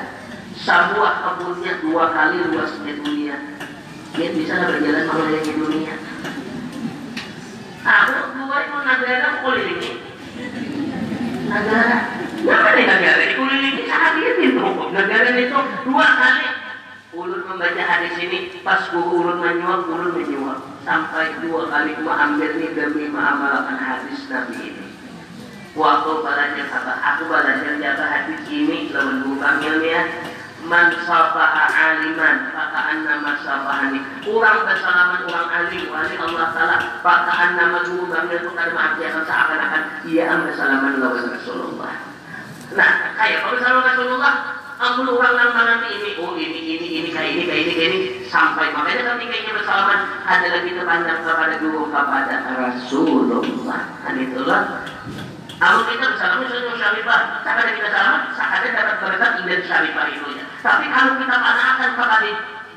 Sebuah kabulnya dua kali luasnya dunia. Dia bisa berjalan mengelilingi dunia. Aku dua itu negara kelilingi. Negara. Kenapa nih negara dikelilingi sangat itu negara itu dua kali ulun membaca hadis ini pas ulun menyuap ulun menyuap sampai dua kali gua ambil nih demi mengamalkan hadis nabi ini. Waktu belajar kata aku belajar jaga hadis ini lawan guru panggilnya man safaha aliman pakaan nama safahani kurang bersalaman orang alim wali Allah Ta'ala pakaan nama guru panggil itu kada mengajarkan seakan-akan ia ambil salaman lawan Rasulullah. Nah kayak kalau salaman Rasulullah ampun orang yang nanti ini oh ini ini ini kayak ini kayak ini kayak ini. Sampai makanya ketika ini bersalaman. Adalah kita pandang kepada guru kepada Rasulullah. Kan itulah. Aku kita bersalaman sudah syarifah Sampai kita salaman? Sakatnya dapat berkat indah syarifah itu ya. Tapi kalau kita panahkan kepada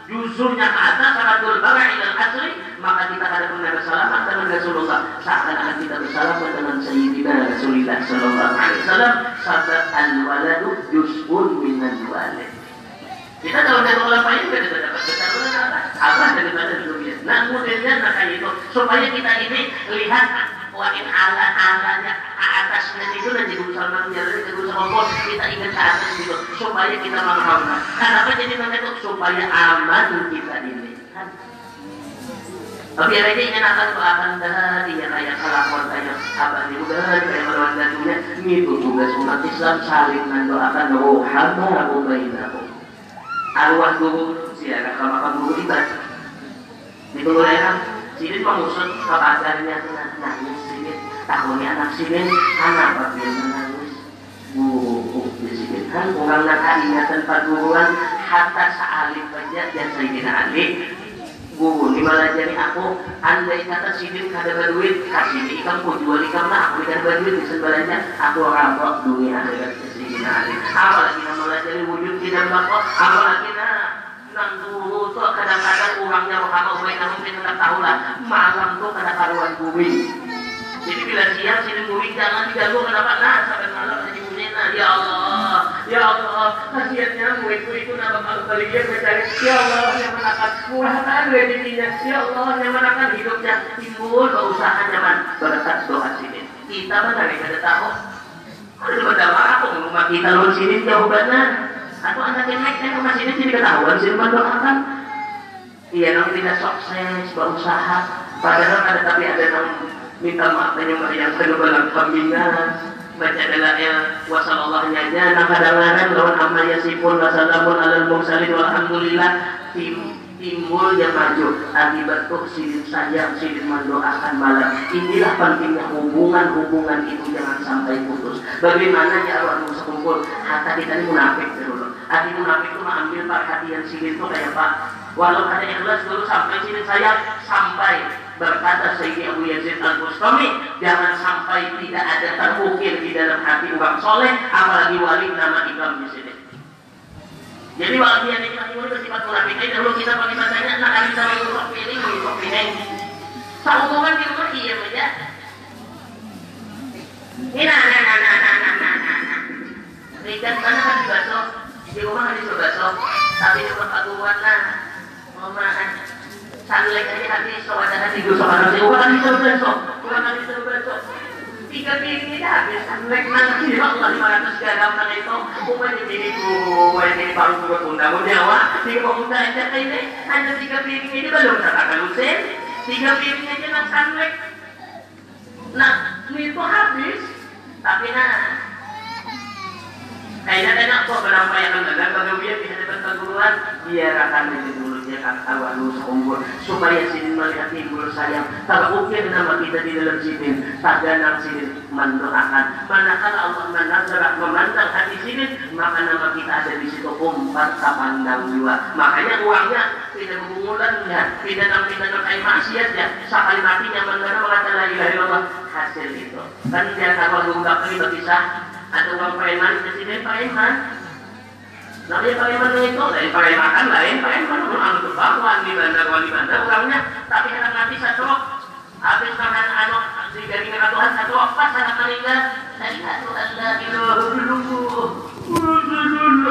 Juzurnya ke sangat berbara ilal asli maka kita pernah bersalaman dengan Rasulullah seakan-akan kita bersalaman dengan Sayyidina Rasulullah Sallallahu Alaihi Wasallam sabda al waladu juz'un minan walid. Kita kalau dari ulama ini kita dapat besar apa? Daripada dunia. Nah kemudian nah kayak itu. Supaya kita ini lihat wain ala alanya ke atas. Nah, itu dan jadi utama menjalani ke utama kita ingat ke atas itu supaya kita mengaman kenapa jadi menekuk supaya aman kita ini. Tapi yang ingin akan doakan dari yang ayah salakon tanya apa juga dari orang gatunya itu juga umat Islam saling mendoakan rohama umainahu arwah guru siapa kalau kamu ibadah di keluarga Sini mengusut kepadanya nangis sini. Tahunnya anak sini anak bagian menangis bu di sini kan orang nak ingatan paduruan hatta saalif saja dan saya alif bu di malah jadi aku andai kata sini kada berduit kasih ikam ku jual ikam lah aku kada berduit di sebenarnya aku rabok dunia akhirat sini alif apalagi nama jadi wujud tidak bakal apalagi nah dulu tuh kadang-kadang orangnya Ubaid namun kita nggak tahu lah malam tuh kada karuan bumi jadi bila siang sini bumi jangan diganggu kenapa nah sampai malam jadi bumi nah ya Allah ya Allah kasihannya muridku itu nama kalau kali mencari ya Allah yang menakan murahkan rezekinya ya Allah yang menakan hidupnya timbul keusahaan nyaman berkat doa sini kita mana kada tahu ada pada aku rumah kita lawan sini jauh banget atau anak yang naik naik rumah sini jadi ketahuan sih mendoakan iya nang tidak sukses berusaha padahal ada tapi ada nang minta maaf dan yang yang kenubalan pembinaan baca dalanya wasallallahu aja. Nah kadang-kadang lawan amal yasifun wasalamun alal mursalin walhamdulillah tim yang maju. Akibat tuh sidin saja sidin mendoakan malam. Inilah pentingnya hubungan-hubungan itu jangan sampai putus. Bagaimana ya Allah sekumpul? Hati kita ini munafik dulu hati munafik itu mengambil perhatian sidin itu kayak pak walau ada ikhlas dulu sampai sidin saya sampai berkata Sayyidi Abu Yazid Al-Bustami jangan sampai tidak ada terukir di dalam hati orang soleh apalagi wali nama Imam di sini jadi waktu yang itu bersifat munafik. Jadi dahulu kita pakai bahasanya, nak kali sama mengusok piring, mengusok piring. Sehubungan di rumah iya saja. Ini nah, nah, nah, nah, nah, nah, nah, mana kan di rumah kan di surga so tapi itu berfatuwana memakan sambil lagi habis so ada hati gue sama nanti uang di surga so uang di surga so tiga piring ini habis. Sambil nanti di waktu lima ratus garam nang itu. Uang di sini gue ini baru gue undang udah wah tiga pemuda aja kan ini. Hanya tiga piring ini belum terkata lusin. Tiga piring aja nang sambil nah itu habis? Tapi nah kayaknya enak kok berapa yang mendagang kalau dia bisa dapat perguruan biar akan menjadi dulu yang awal seumur. Supaya sini melihat timbul sayang. Kalau ukir nama kita di dalam sini. Taganang sini mendoakan manakala Allah menazarah memandang hati sini maka nama kita ada di situ umpat pandang jiwa makanya uangnya tidak mengulannya tidak nanti tidak kayak maksiat ya. Sekali matinya mengenai mengatakan la ilaha illallah. Hasil itu. Kan dia kalau diunggah kali berkisah ada uang preman di sini preman Namanya preman itu lain makan lain preman orang itu bangkuan di bandar di bandar. Orangnya tapi anak mati satu habis makan anu dari Tuhan satu pas anak meninggal Asyhadu an la ilaha illallah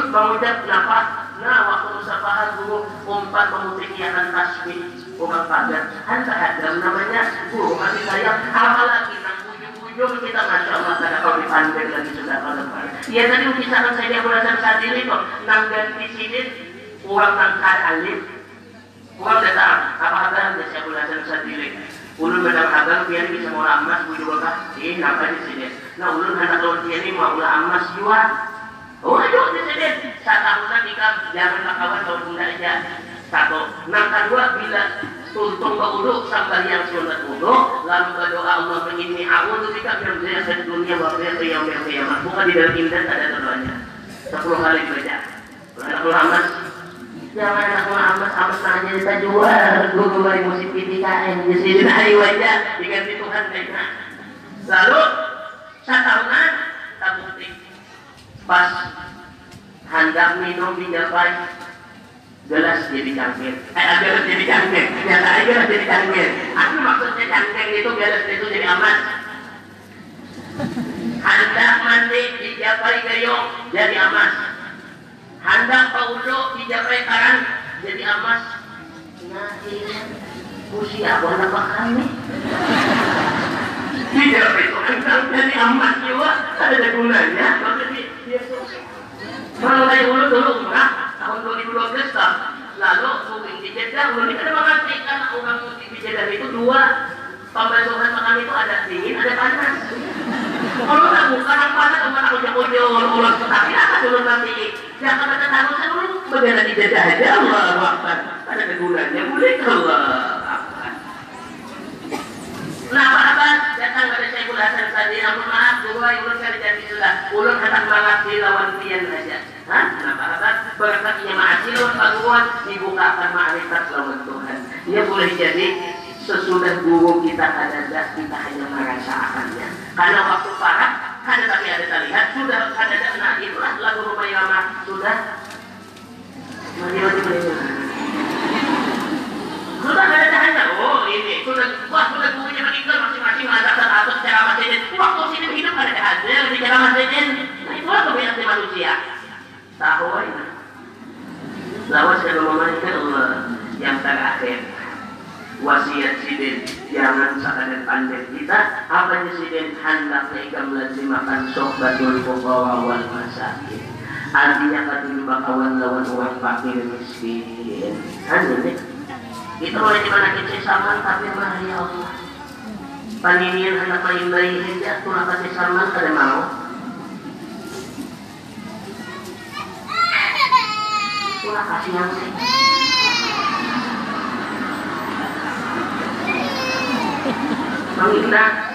Mengucap kenapa? Nah waktu musafahan dulu umpat memutikiakan tasbih. Bukan pagar Anda ada namanya guru masih saya apalagi nang ujung-ujung kita masya Allah karena kalau dipandang lagi sudah kalau. Ya tadi kisahkan saya belajar saat ini kok. Nang ganti sini uang nang kad alif uang datang apa kata saya belajar saat ini ulun badang agang pian bisa mau emas bu juga kah? Ini apa di sini? Nah ulun hendak lawan pian ini mau ulah emas jual. Oh ayo di sini. Saat tahunan nikah. Jangan kawan tahun bunda aja satu. Nah kedua bila tuntung ke udu sampai yang sunat udu lalu berdoa Allah menginni a'udzu bika min dzikri dunia wa min yaumil qiyamah bukan di dalam indah ada doanya. Sepuluh kali baca. Anak Muhammad. Jangan anak Muhammad sama saja kita jual? Gue kembali musik PTKM di sini hari wajah diganti Tuhan kayaknya lalu satahunan tabukti pas hendak minum di japai gelas jadi cangkir eh gelas jadi cangkir ternyata aja gelas jadi cangkir aku maksudnya cangkir itu gelas itu jadi aman. Hendak mandi di japai gayung jadi emas hendak paulo di japai karang jadi emas nah ini usia nama kami. Di japai itu hendak jadi emas juga. Ada gunanya. Maksudnya kalau kayak dulu dulu enggak tahun 2012 kan lalu mungkin di Jeddah mungkin ada mengatakan orang di Jeddah itu dua. Pembantuan makan itu ada dingin ada panas kalau nggak bukan yang panas cuma aku jago dia ulang tetapi apa dulu nanti jangan ada tahu saya dulu bagaimana di Jeddah aja Allah Akbar. Ada kegunanya boleh Allah Nah, apa datang pada saya Hasan tadi, ampun maaf, guru ulun kali jadi sudah, ulun hendak mengabdi lawan pian saja. Hah? Kenapa apa? Berkatnya maasi lawan paguan, dibukakan ma'rifat lawan Tuhan. Ia boleh jadi sesudah guru kita ada dah kita hanya merasakannya. Karena waktu parah, kada tapi ada terlihat, sudah kada ada, nah itulah lagu rumah yama, sudah sudah ada tanda oh ini. Sudah wah sudah gurunya meninggal masing-masing. Ada satu secara masjid. Waktu sini hidup ada hasil secara masjid. Nah itulah kebiasaan manusia. Tahu ya lawas kalau memanggil Allah yang terakhir wasiat sidin jangan sekadar pandai kita. Apa yang sidin hendaknya ikam lazimakan sohbatul fuqara wal masakin? Artinya kadulu kawan lawan orang fakir miskin. Hanya nih itu oleh di mana kita sama tapi mah ya Allah. Paninian hendak main bayi hingga tulah kasih sama kada mau. Tulah kasih yang sih Mengindah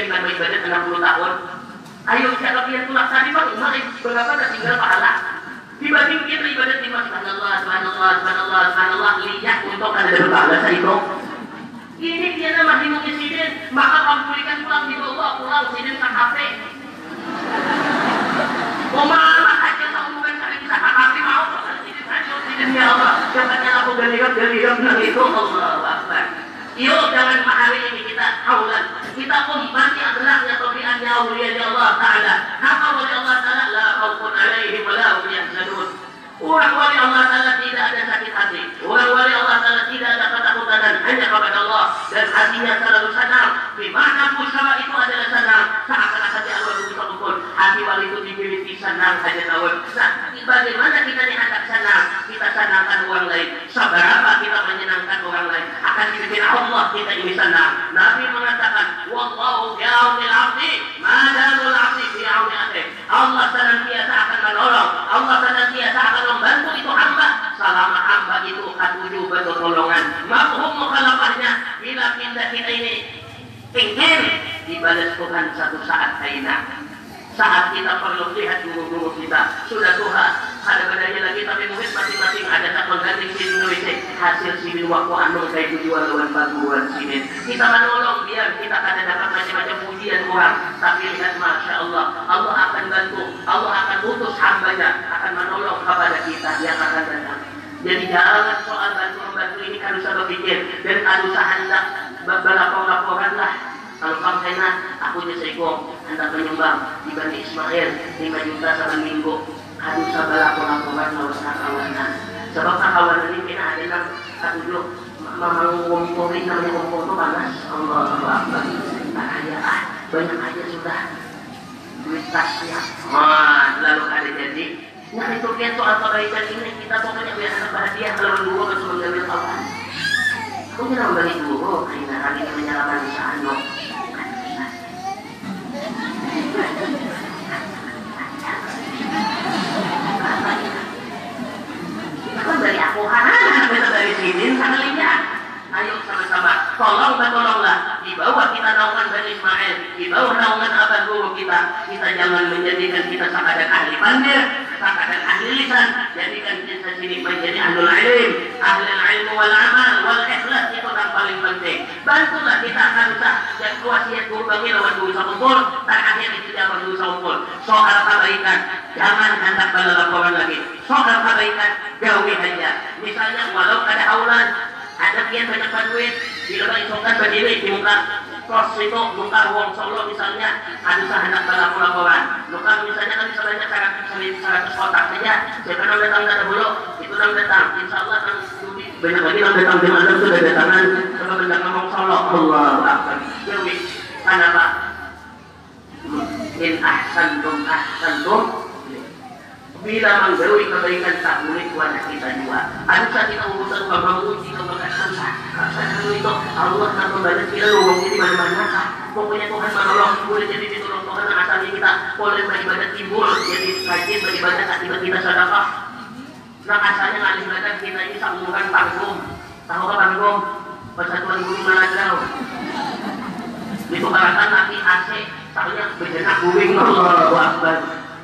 Irfan Irfan 60 tahun máquina por. Ismail lima juta saban minggu. Adu sabala kurang-kurang merusak kawanan sebab kawanan ini kita ada nang katujuh mau ngumpulin namanya kumpul itu panas. Allah Akbar bahaya ah banyak kos itu buka uang Solo misalnya ada sahaja dalam pelabuhan. Lokal misalnya kan misalnya sekarang misalnya kotak saja saya kan datang dari bulu itu datang. Insyaallah kan banyak lagi datang di mana pokoknya Tuhan menolong boleh jadi ditolong Tuhan asalnya kita boleh beribadah timbul jadi rajin beribadah akibat kita sedekah nah asalnya ngalih ibadah kita ini sambungkan panggung. Tahu ke panggung. Persatuan guru jauh. itu barangkali nanti AC soalnya berjenak guring Allah Akbar.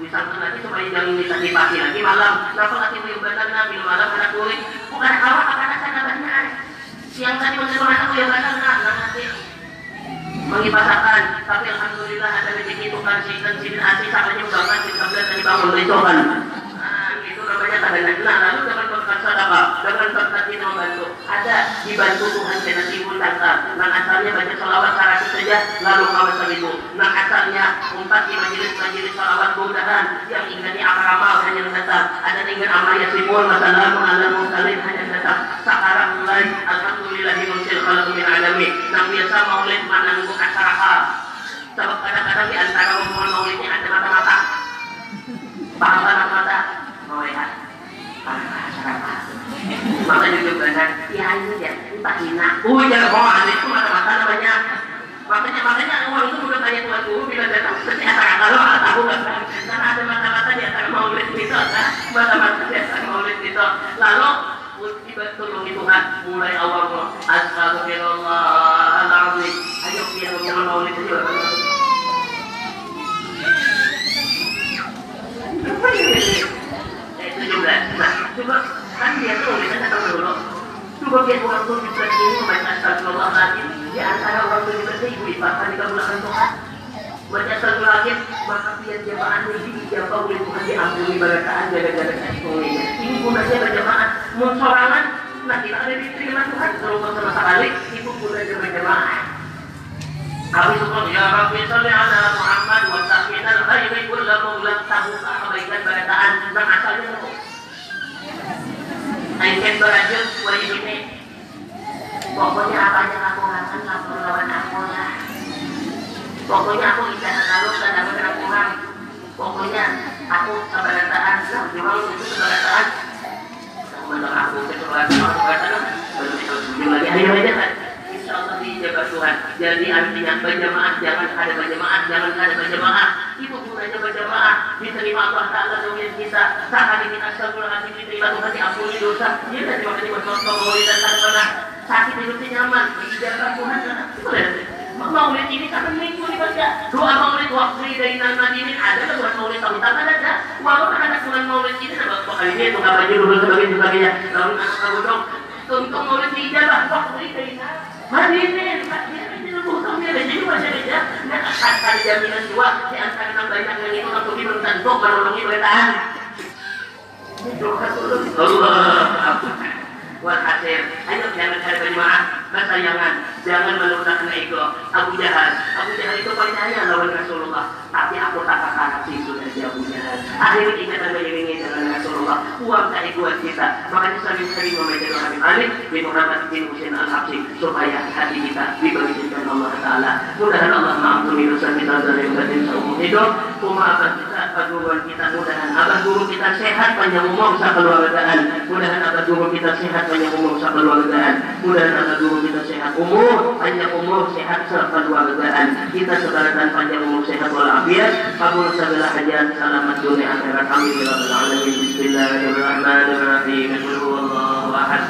Misalkan nanti supaya jangan bisa dipakai lagi malam. Kenapa lagi beribadah nabi malam anak guring bukan awal karena saya kabarnya siang tadi masih aku yang mengibasakan tapi alhamdulillah ada rezeki itu kan sih kan sini asih sakanya udah kan kita tadi bangun besokan nah itu namanya tanda nah lalu dengan berkat sedekah dengan berkat itu membantu ada dibantu Tuhan karena ibu tangga nah asalnya baca salawat seratus saja lalu kawan seribu nah asalnya umpat di majelis-majelis salawat mudahan yang ingin amal amal hanya datang. Ada ingin amal yasimul masalamu ala mursalin hanya datang. Sekarang mulai alhamdulillah muncul kalau min alami nah biasa maulid menanggung acara hal sebab kadang-kadang di antara omongan maulidnya ada mata-mata. Paham mata-mata? Melihat maka jujur benar ya ini dia ini Pak Hina oh jangan bohong itu mata-mata namanya. Makanya makanya uang itu udah tanya tuan guru bila datang seperti antara kalau nggak tahu karena ada mata-mata di antara maulid itu kan? Mata-mata di antara maulid itu lalu tolongi Tuhan mulai awal ayo maulid itu itu juga. Nah kan di ini di antara Tuhan baca astagfirullahaladzim maka biar jemaah ini dijawab oleh Tuhan diampuni barakaan gara-gara kasih ini gunanya berjamaah munsorangan nah kita ada diterima Tuhan kalau sama sekali itu gunanya berjamaah Habis itu ya Rabbi salli ala Muhammad wa taqina al-khairi kulla mawlan tahu kebaikan barataan tentang asalnya itu. Aiken berajul wa ini. Pokoknya apa yang aku lakukan aku lawan aku lah. Pokoknya aku bisa selalu dalam Tuhan. Pokoknya aku kebarataan lah memang itu kebarataan. Menurut aku kecuali kebarataan baru aja kan insyaallah dijaga Tuhan. Jadi artinya berjamaah jangan ada berjamaah, jangan ada berjamaah. Itu gunanya berjamaah. Diterima Allah Taala doa kita. Kita sebelum hati diterima Tuhan diampuni dosa. Dia tadi makanya bercontoh maulid dan pernah sakit hidupnya nyaman. Dijaga Tuhan. Maulid ini satu minggu dibaca. Doa maulid waktu dari Madinin ada buat maulid tahun tak ada. Walaupun ada bulan maulid ini ada kali ini itu baju dulu sebagainya sebagainya. Lalu kamu dong. Untuk maulid dijabah waktu dari Madinin, Madinin itu bukannya ada jadi masih ada. Nah, ada jaminan dua di antara enam banyak yang itu aku belum tentu menolongi bertahan. Allah Walhasil, ayo jangan ada berjemaah, kesayangan, jangan menurunkan ego. Abu Jahal, Abu Jahal itu percaya lawan Rasulullah, tapi aku tak akan sih sudah dia Abu Jahal. Akhirnya kita akan mengiringi dengan Rasulullah, uang tak buat kita. Makanya sering-sering membaca doa Habib Ali bin Muhammad bin Husain al Habsyi supaya hati kita dibersihkan Allah Taala. Mudahan Allah mengampuni dosa kita dari batin seumur hidup. Kumaafkan kita, perguruan kita, mudahan abah guru kita sehat panjang umur keluargaan. Mudahan abah guru kita sehat panjang umur keluargaan. Mudahan abah guru kita sehat umur, panjang umur, sehat keluargaan. Kita sebarkan panjang umur, sehat walafiat. Kabul segala hajat, selamat dunia akhirat. Amin. Ya Rabbal Alamin. Bismillahirrahmanirrahim. Qul huwallahu ahad.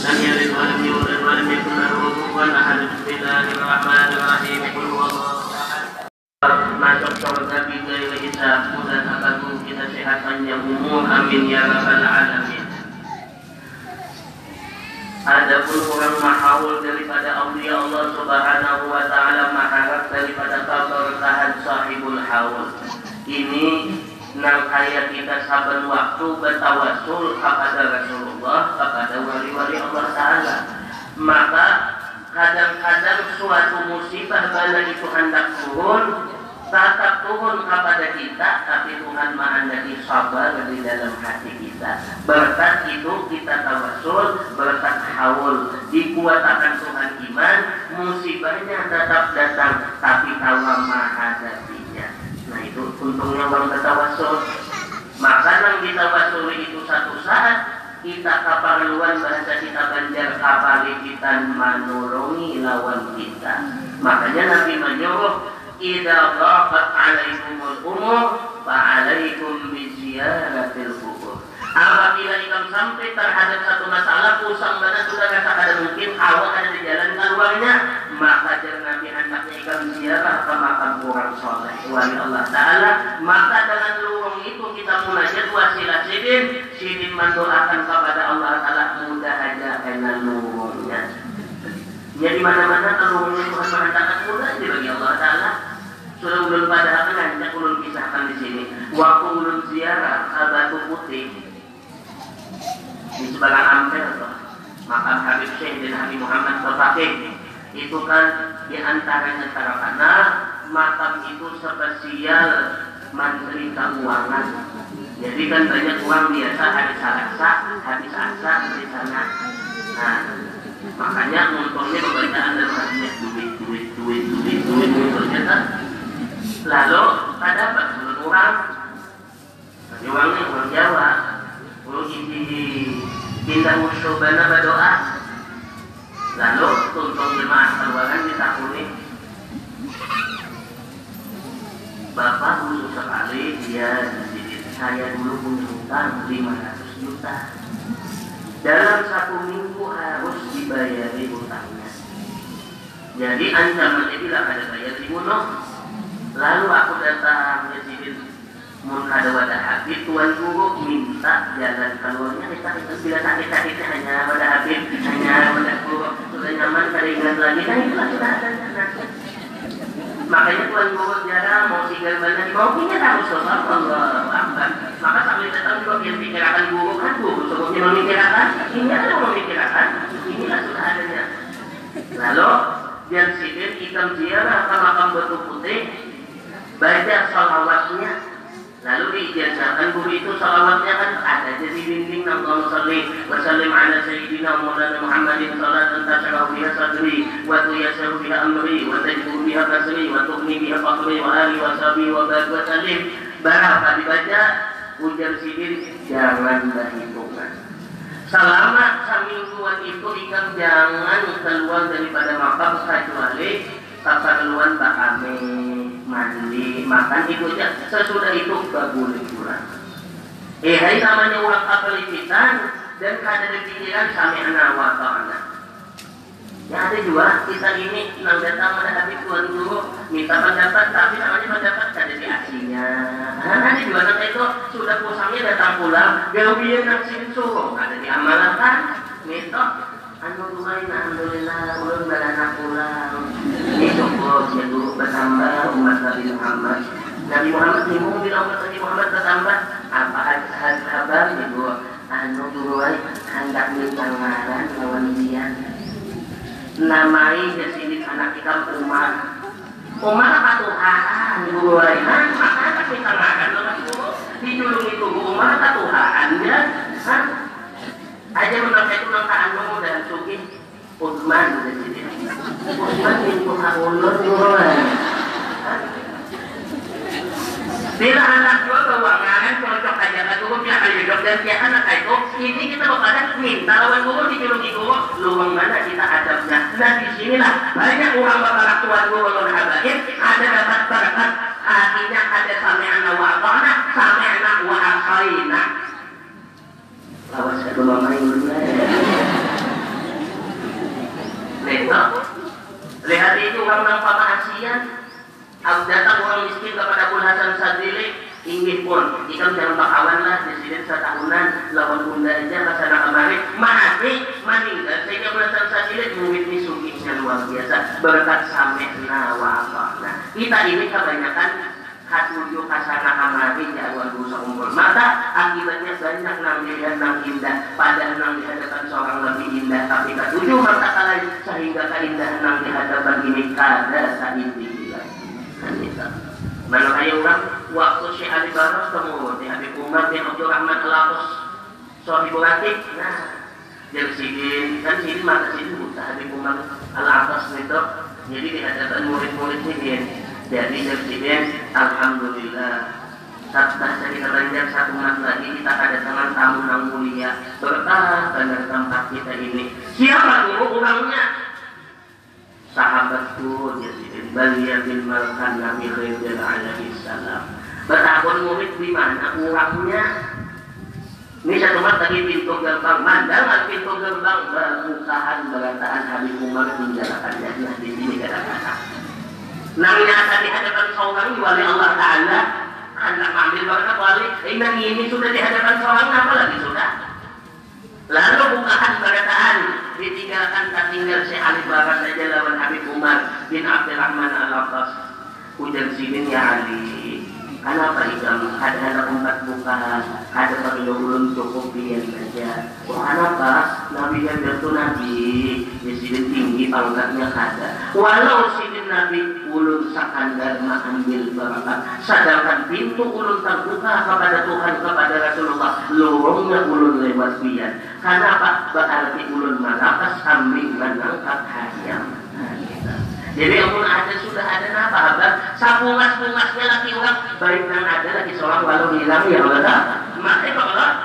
لم يلد ولم يولد ولم يكن له كفوا احد بسم الله الرحمن الرحيم قل هو الله احد masuk surga bigairu hisab dan akan kita sehat panjang umur amin ya rabbal alamin mahaul daripada awliya Allah subhanahu wa ta'ala maharap daripada keberkahan sahibul haul. Ini nang kaya kita saban waktu bertawasul kepada Rasulullah kepada wali-wali Allah Ta'ala. Maka kadang-kadang suatu musibah bala itu hendak turun tetap turun kepada kita tapi Tuhan menghendaki sabar di dalam hati kita. Berkat itu kita tawasul berkat haul. Dikuatakan Tuhan iman musibahnya tetap datang tapi tawa menghadapinya nah itu untungnya orang bertawasul maka yang ditawasul itu satu saat kita kapaluan bahasa kita banjar kapali kita menurungi lawan kita. Makanya Nabi menyuruh idza dhaqat 'alaikumul umur fa'alaikum bi ziyaratil. Apabila ikam sampai terhadap satu masalah pusang mana sudah rasa ada mungkin awak ada di jalan keluarnya maka jangan Nabi hendaknya ikam ziarah ke makam orang soleh. Wali Allah Ta'ala maka dengan lorong itu kita munajat wasilah sidin. Sidin mendoakan kepada Allah Ta'ala mudah aja enak lorongnya jadi mana-mana kalau Tuhan mengatakan mudah aja bagi Allah Ta'ala ulun pada apa nanti ulun kisahkan di sini waktu ulun ziarah ke Batu Putih di sebelah Ampel makam Habib Syekh dan Habib Muhammad Al-Fatih itu kan di antaranya karena makam itu spesial menteri keuangan jadi kan banyak uang biasa habis salasa habis asa di sana nah makanya untungnya pembacaan dan hadisnya duit duit duit duit duit duit ternyata lalu ada apa sebelum orang tapi uangnya uang Jawa uang ini pindah musuh bana berdoa. Lalu tuntung jemaah keuangan ditakuni? Bapak khusus sekali dia saya dulu punya hutang 500 juta. Dalam satu minggu harus dibayari hutangnya. Jadi ancamannya bila ada bayar dibunuh lalu aku datang ke sini mun habib tuan guru minta jalan keluarnya kita itu bila sakit sakitnya hanya wadah habib hanya wadah guru sudah nyaman keringat lagi kan itulah sudah ada makanya tuan guru jarang mau tinggal mana mau punya tahu soal Allah maka sambil datang juga biar pikirkan guru kan guru sebelumnya memikirkan ini ada memikirkan inilah sudah adanya. Lalu biar sidin hitam ziarah ke makam batu putih baca salawatnya lalu diijazahkan guru itu salawatnya kan ada jadi dinding Allahumma salli wa sallim ala sayyidina Maulana Muhammadin salatan tashalahu biha sadri wa tuyasahu biha amri wa tajbur biha kasri wa tughni biha fakri wa ali wa sabi wa barik wa salim berapa dibaca ujar sidin jangan berhitungan. Selama semingguan itu ikan jangan keluar daripada makam kecuali keperluan bakame mandi makan aja sesudah itu gak boleh pulang. Eh hari namanya ulang kapalitan dan kada ada pikiran sami anak wa ta'ala ya ada juga kita ini nang datang habis tuan dulu minta pendapat tapi namanya pendapat kada di aslinya nah ada juga nang itu sudah pusangnya datang pulang dia nang sini suruh kada diamalkan anu lumayan alhamdulillah ulun beranak pulang ini cukup ya guru bertambah umat Nabi Muhammad. Nabi Muhammad bingung bila umat Nabi Muhammad bertambah? Apa kabar ibu? Anu guru hendak minta ngaran lawan dia. Namai jadi anak kita Umar. Umar apa Tuhan? Guru nah maka minta ngaran lawan guru dijulung itu Umar apa Tuhan ya menurut itu nang anu dan suki di. Utsman itu ulun ulun. Bila anak gua keuangan cocok aja kan gua punya kali hidup dan dia anak itu ini kita bakal minta lawan gua dijulungi gua luang mana kita adabnya. Nah di sinilah banyak orang bakal tuan gua ulun habaib ada dapat berkat artinya ada sampai anak wa sampai anak wa asaina awas ke rumah main Lihat, lihat itu orang nampak maasiat. Aku datang orang miskin kepada Abdul Hasan Sadili, ingin pun, ikam jangan bakawan lah, presiden setahunan, lawan bunda aja, ke sana kemari, mati, meninggal, sehingga Abdul Hasan Sadili murid ini sukisnya luar biasa, berkat sampai nawa Nah, kita ini kebanyakan hatuju kasana kamari jawan dosa umur maka akibatnya banyak nang dilihat nang indah. Padahal nang di hadapan seorang lebih indah tapi ketujuh maka kalian sehingga keindahan nang di hadapan ini kada saindah mana kayak orang waktu Syekh Ali Baros temu di Habib Umar bin Abdul Rahman Al-Aqus Sohibul Atik nah dari sini kan sini mata sini buta Habib Umar Al-Aqus itu jadi di hadapan murid-muridnya jadi presiden alhamdulillah. Saat dari keranjang satu mas lagi kita ada tangan tamu yang mulia. Berkah benar tempat kita ini. Siapa guru orangnya? Sahabatku jadi Balia bin Malkan Nabi Khairul alaihi salam. Bertahun murid di mana orangnya? Ini satu mat tadi pintu gerbang. Mandangan pintu gerbang? Berbukaan berataan Habib Umar menjalankan jannah di sini kata-kata Nang di hadapan seorang wali Allah Ta'ala. Hendak mengambil berkat wali ini ini sudah di hadapan seorang apa lagi sudah? Lalu bukaan perkataan. Ditinggalkan tak tinggal. Si Ali Barat saja lawan Habib Umar bin Abdurrahman Al-Abbas. Ujar sini ya Ali. Kenapa ikam ada anak empat buka, ada perlu ulun cukup biar saja. Oh kenapa? Nabi yang itu Nabi, di sini tinggi pangkatnya ada. Walau sini Nabi ulun sakandar ambil berakat, sedangkan pintu ulun terbuka kepada Tuhan kepada Rasulullah, lorongnya ulun lewat biar. Kenapa? Berarti ulun malakas sambil menangkap hayam. Jadi ampun ada sudah ada apa abang sapungas pungasnya lagi orang baik dan ada lagi seorang walau hilang ya Allah maka kalau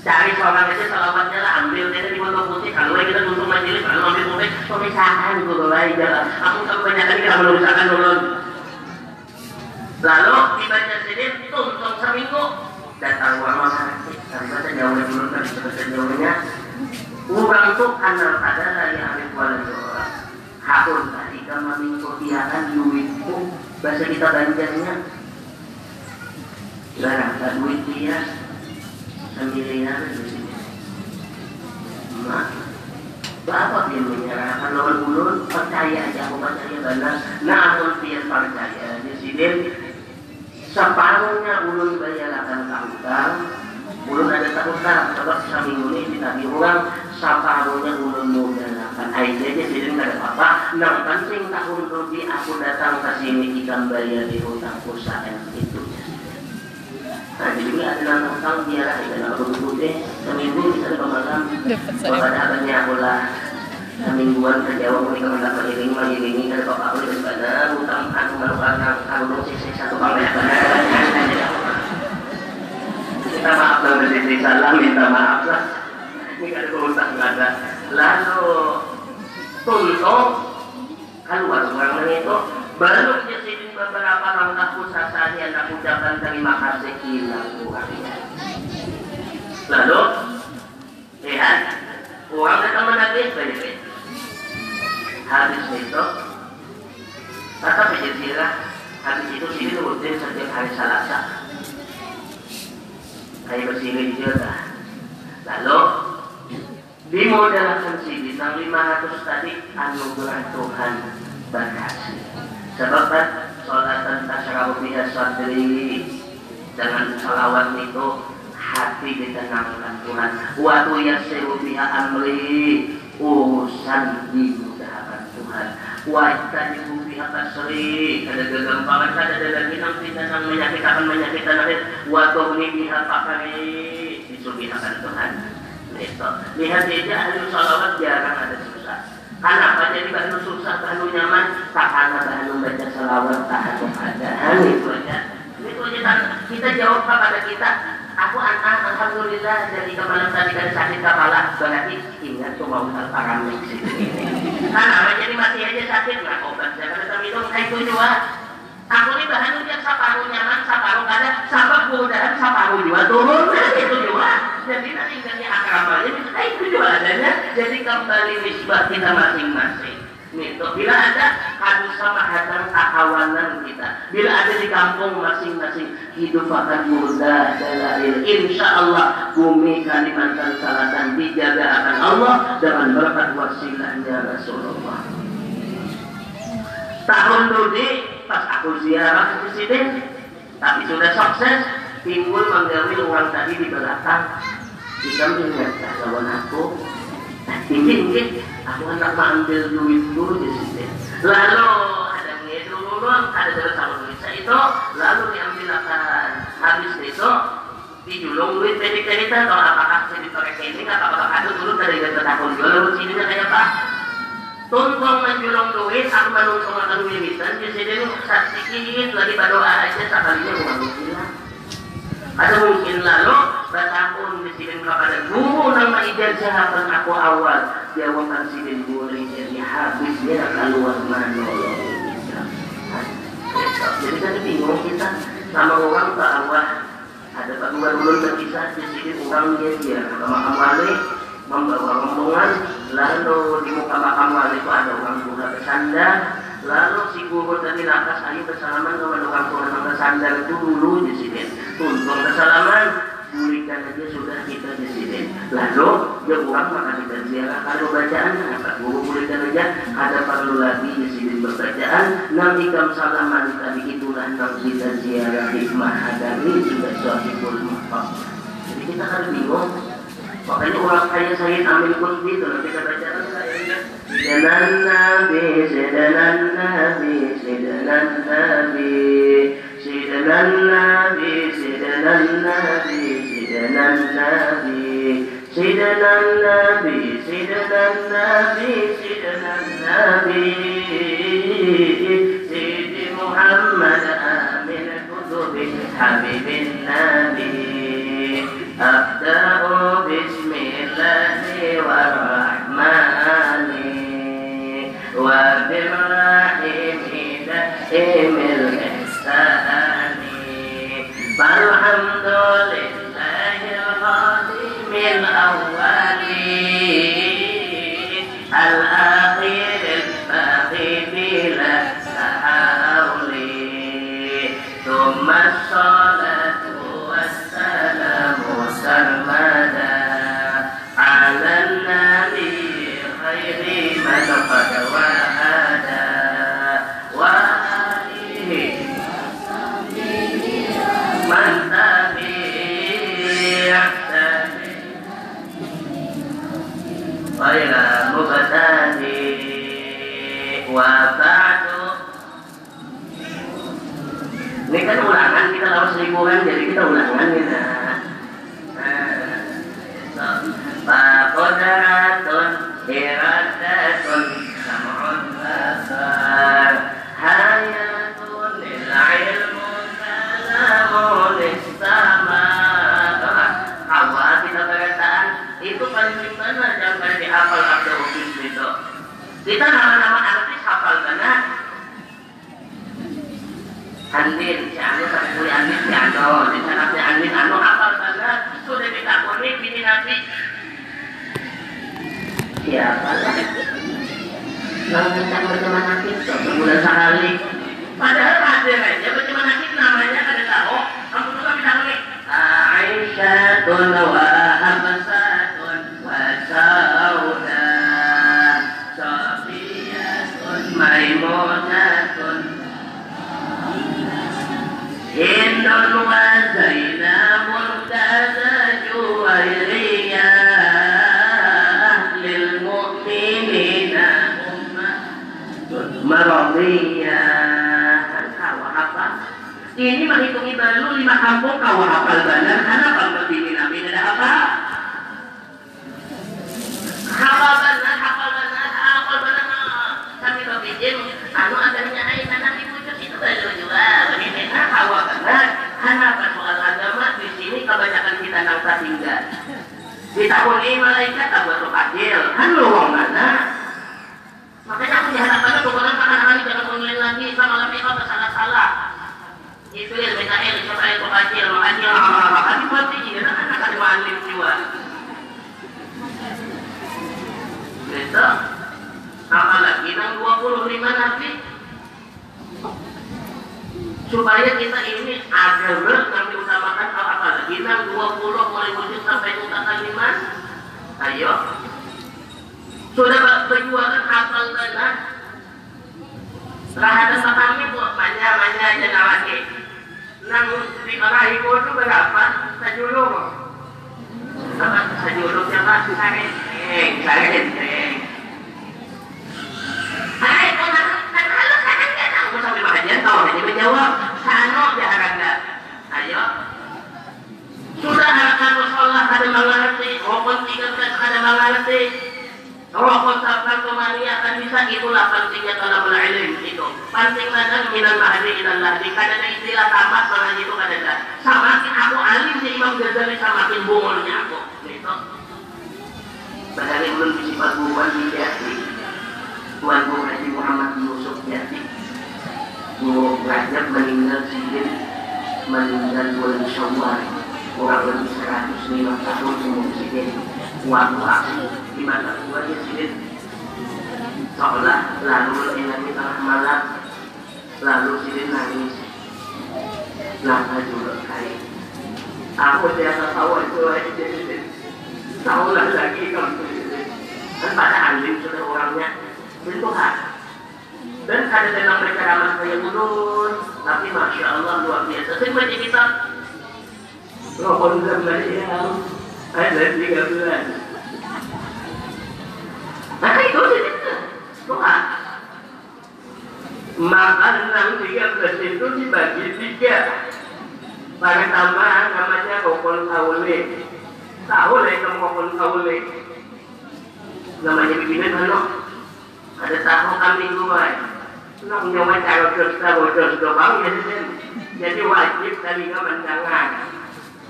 cari seorang itu salawatnya lah ambil dia di foto putih kalau kita tutup majelis kalau ambil putih pemisahan dulu lah. Jalan aku kebanyakan kita merusakan dulu lalu dibaca sini tuntung seminggu. Datang uang masyarakat dari baca jauh dulu kan bahasa jauhnya. Orang tuh adalah yang ambil kuala orang hakun tadi kalau mengikuti duit. Itu bahasa kita banjarnya. Larang duit dia pemilihan mak percaya aja percaya benar percaya di sini separuhnya ulun bayar akan tahutang ulun ada tahutang sebab seminggu ini ditagi uang separuhnya ulun mau akan aja di sini ada apa Nah penting tahun rugi aku datang ke sini ikan bayar di hutang itu Nah, putih, seminggu bisa semingguan mendapat iring aku di utang aku aku satu pamit minta maaf lah bersisi salah minta maaf lah. Ini kan ada utang nggak ada. Lalu tuntung keluar orang itu baru jadi beberapa langkah pusat yang aku ucapkan terima kasih hilang uangnya. Lalu, lihat, uang datang menagih banyak Habis itu, kata penjelasan habis itu sini rutin setiap hari Selasa. Kayak bersih juga. Lalu, dimodalkan sini, 500 tadi anugerah Tuhan berhasil. Sebab kan Salatan tasyarahu biha sadri Jangan salawat itu hati ditenangkan Tuhan. Wa tuyassiru biha amri Urusan dimudahkan Tuhan. Wa ittajibu biha kasri Kada kegampangan ada minang tindakan menyakit akan menyakitkan akhir. Wa tuhni biha fakari Disubihakan Tuhan. Lihat saja ahli salawat jarang ada susah Kenapa jadi bahan susah, bahan nyaman? Tak karena bahan baca selawat, tak ada keadaan itu aja. Itu aja kita jawab kepada kita. Aku anak alhamdulillah jadi kemarin tadi kan sakit kepala berarti ingat tuh mau paramek sih. Kenapa jadi masih aja sakit nggak obat jangan minum kayak itu juga. Aku ini bahan ujian saparu nyaman, saparu kada, sabab godaan saparu juga turun, itu juga. Jadi nanti ganti akramalnya, eh itu juga adanya. Jadi kembali nisbah kita masing-masing. Itu bila ada kadu sama hadang akawanan kita, bila ada di kampung masing-masing hidup akan mudah dalil. Insya Allah bumi Kalimantan Selatan dijaga akan Allah dengan berkat wasilahnya Rasulullah. Tahun ini pas aku ziarah ke sini tapi sudah sukses timbul mengambil orang tadi di belakang. Kita melihat lawan aku. Tinggi tinggi aku anak ambil duit dulu di sini. Lalu ada ngedu dulu ada terus sama duit itu. Lalu diambil akan habis itu dijulung duit dari cerita kalau apakah saya dipakai ini apakah ada dulu dari tahun dulu. Sini kayak apa tuntung menjulung duit aku menunggu makan wiritan di sini sedikit lagi berdoa aja sekalinya mau hilang ada mungkin lalu Batahun disinin kepada guru nama ijazahan aku awal. Jawaban sidin boleh jadi habisnya keluar mana jadi kan bingung kita sama orang ke awal. Ada pak dulu berkisah di sini orang dia dia sama amali membawa rombongan lalu di muka makam wali itu ada orang tua bersandar lalu si guru dari atas ayo bersalaman sama orang yang bersandar dulu di sini tuntung bersalaman pulihkan aja sudah kita di sini. Lalu dia pulang maka kita ziarah. Kalau bacaan apa? Guru pulihkan aja. Ada perlu lagi di sini berbacaan. Nabi kam salaman tadi itulah nam kita ziarah hikmah hadari juga sahibul mahfaz. Jadi kita harus bingung. Makanya orang kaya saya ambil pun gitu loh kita baca Sedalan Nabi, sedalan Nabi, sedalan Nabi Sedalan Nabi, sedalan Nabi, sedalan Nabi Sedalan Nabi, sedalan Nabi, sedalan Nabi. Sidi Muhammad Amin Kutubi Habibin Nabi. أبدأ بسم الله والرحمن وبالرحيم دائم الإحسان فالحمد لله القادم الأول الأخير ini kan ulangan kita harus ribuan jadi kita ulangan ya. Fakodaratun iradatun sam'un basar hayatun ilmu kalamun istama awal kita perkataan itu paling gimana jangan dihafal Abdul itu kita nama-nama artis hafal karena Andin, si Anu sampai kuliah Andin, si sana si Andin, Anu hafal karena sudah kita kuning, ini Nabi siapa lah Lalu kita berteman Nabi, sebulan sekali Padahal ada aja berteman Nabi namanya kada tahu Kamu tuh kami tahu nih Aisyatun lima kampung kawa hafal benar Karena kalau begini nabi ada apa? Hafal benar, hafal benar, hafal benar Tapi kalau bikin, anu adanya aina nabi pucuk itu baru juga Begini, nah kawa benar Kenapa soal agama di sini kebanyakan kita nangsa tinggal Di tahun ini malaikat tak buat adil Kan lu wong mana? Makanya aku diharapkan bukan anak-anak jangan mengulang lagi sama lebih kau salah-salah. Yang nang 25 nabi supaya kita ini ada yang diutamakan apalagi nang 20 mulai wujud sampai tuntas kalimat ayo. Sudah berjualan hafal benar Rahada sakami buat manja-manja aja lagi Nang di kalahimu itu berapa? Sajulung Apa sajulung siapa? Sareng Sareng Hai, kau nak kan halo sareng kan Aku sampai tahu hanya menjawab Sano jarang enggak Ayo Sudah akan sholat ada mengerti Walaupun 13 ada mengerti Rokok sabkan kemania akan bisa itulah pentingnya dalam ilmu itu. Penting mana minal mahdi ilal lahdi. Kada ada istilah tamat mana itu kada ada. Samakin aku alim si Imam Ghazali samakin bungolnya aku. Gitu. Padahal belum disifat bukan di jati. Tuan Guru Haji Muhammad Yusuf Jati. Guru Rajab meninggal sihir meninggal bulan Syawal kurang lebih 105 tahun umur sihir aku di mata gua dia sidin seolah lalu di tengah malam lalu sidin nangis lama juga kayak aku tidak tahu itu lagi sidin tahu lagi kamu dan pada alim sudah orangnya Tuhan dan ada dalam mereka ramah kayak ulun tapi masya Allah luar biasa saya baca kitab Rohon Zambaliam ada tiga bulan. Maka itu doa. Maka enam tiga belas itu dibagi tiga. Pada tambahan namanya kokon kaule. Kaule itu kokon kaule. Namanya begini mana? Ada tahu kami gue. Nak nyawa cara terus tahu terus doang jadi wajib kali nggak menjangan.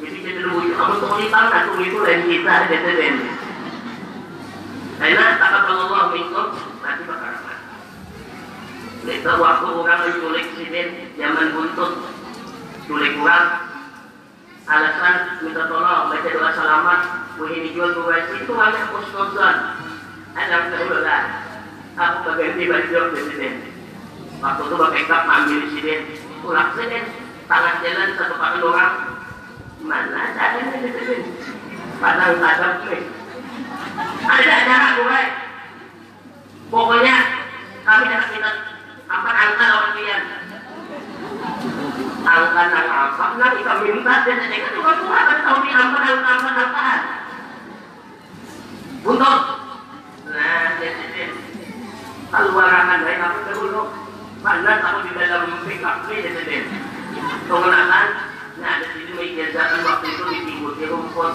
Jadi kita lucu, kamu tulipan atau itu lain kita gitu deh. Karena takut Allah minkum nanti bakal Itu waktu orang culik orang. Alasan minta tolong baca doa selamat. Itu hanya khusnuzan ada kebetulan aku berganti baju waktu itu ambil sini. Pulang sini tangan jalan satu pakai orang mana caranya gitu padahal sadar nih ada cara gue pokoknya kami akan minta apa angka lawan kalian angka nang apa nang kita minta dan saya kan juga Tuhan kan tahu di angka angka angka. Angkaan untuk. Nah jadi keluaran baik apa dulu mana tahu di dalam jadi pengenalan Nah, ada sini meijazahkan waktu itu di rumput.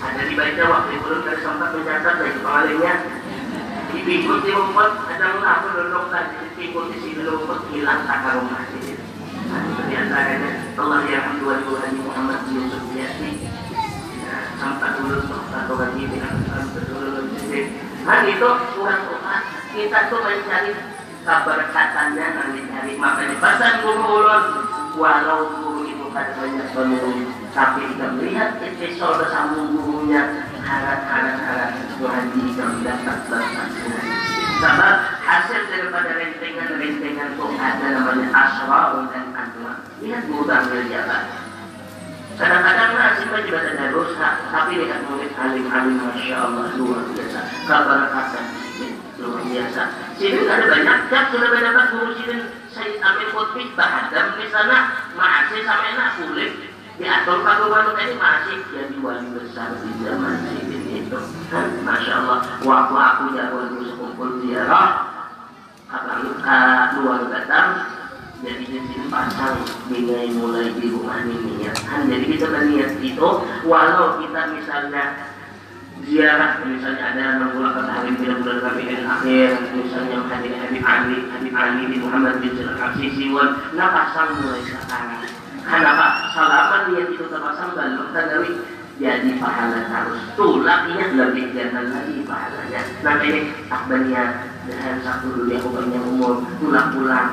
Ada dibaca waktu itu belum dari sempat mencatat dari pengalihnya. Di di rumput ada apa duduk tadi di di sini rumput hilang takar rumah. Nah, itu di antaranya Allah yang dua dua Muhammad Yusuf Yasni. Nah, sampai dulu satu lagi dengan betul Nah itu surat Tuhan kita tuh mencari keberkatannya nanti cari makanya pasal guru ulun walau guru bukan banyak menurun tapi kita melihat episode sambung gurunya harap-harap-harap Tuhan jika mendapat batas Sebab hasil daripada rentengan-rentengan itu ada namanya asra'un dan anwa. Lihat gudang jabat. Kadang-kadang nasib juga ada dosa, tapi lihat murid alim-alim Masya Allah luar biasa. Keberkatan luar biasa. Sini ada banyak, sudah banyak guru sini Sayyid Amin Qutbi bahadam di sana masih sampai nak kulit. Diatur paku-paku ini masih jadi wali besar di zaman Sidin itu Masya Allah. Waktu aku jago sekumpul ziarah abang luar datang jadi di sini pasang bingai mulai di rumah ini ya. Kan jadi kita berniat itu walau kita misalnya ziarah misalnya ada menggunakan hari bulan-bulan Rabiul Akhir misalnya Habib Habib Ali Habib Ali di Muhammad bin Jalal Siwan nah pasang mulai sekarang. Kenapa? Salaman niat itu terpasang belum tadawi jadi pahala harus tulaknya lebih jangan lagi pahalanya. Nah ini akbania dengan satu dunia umurnya umur tulang pulang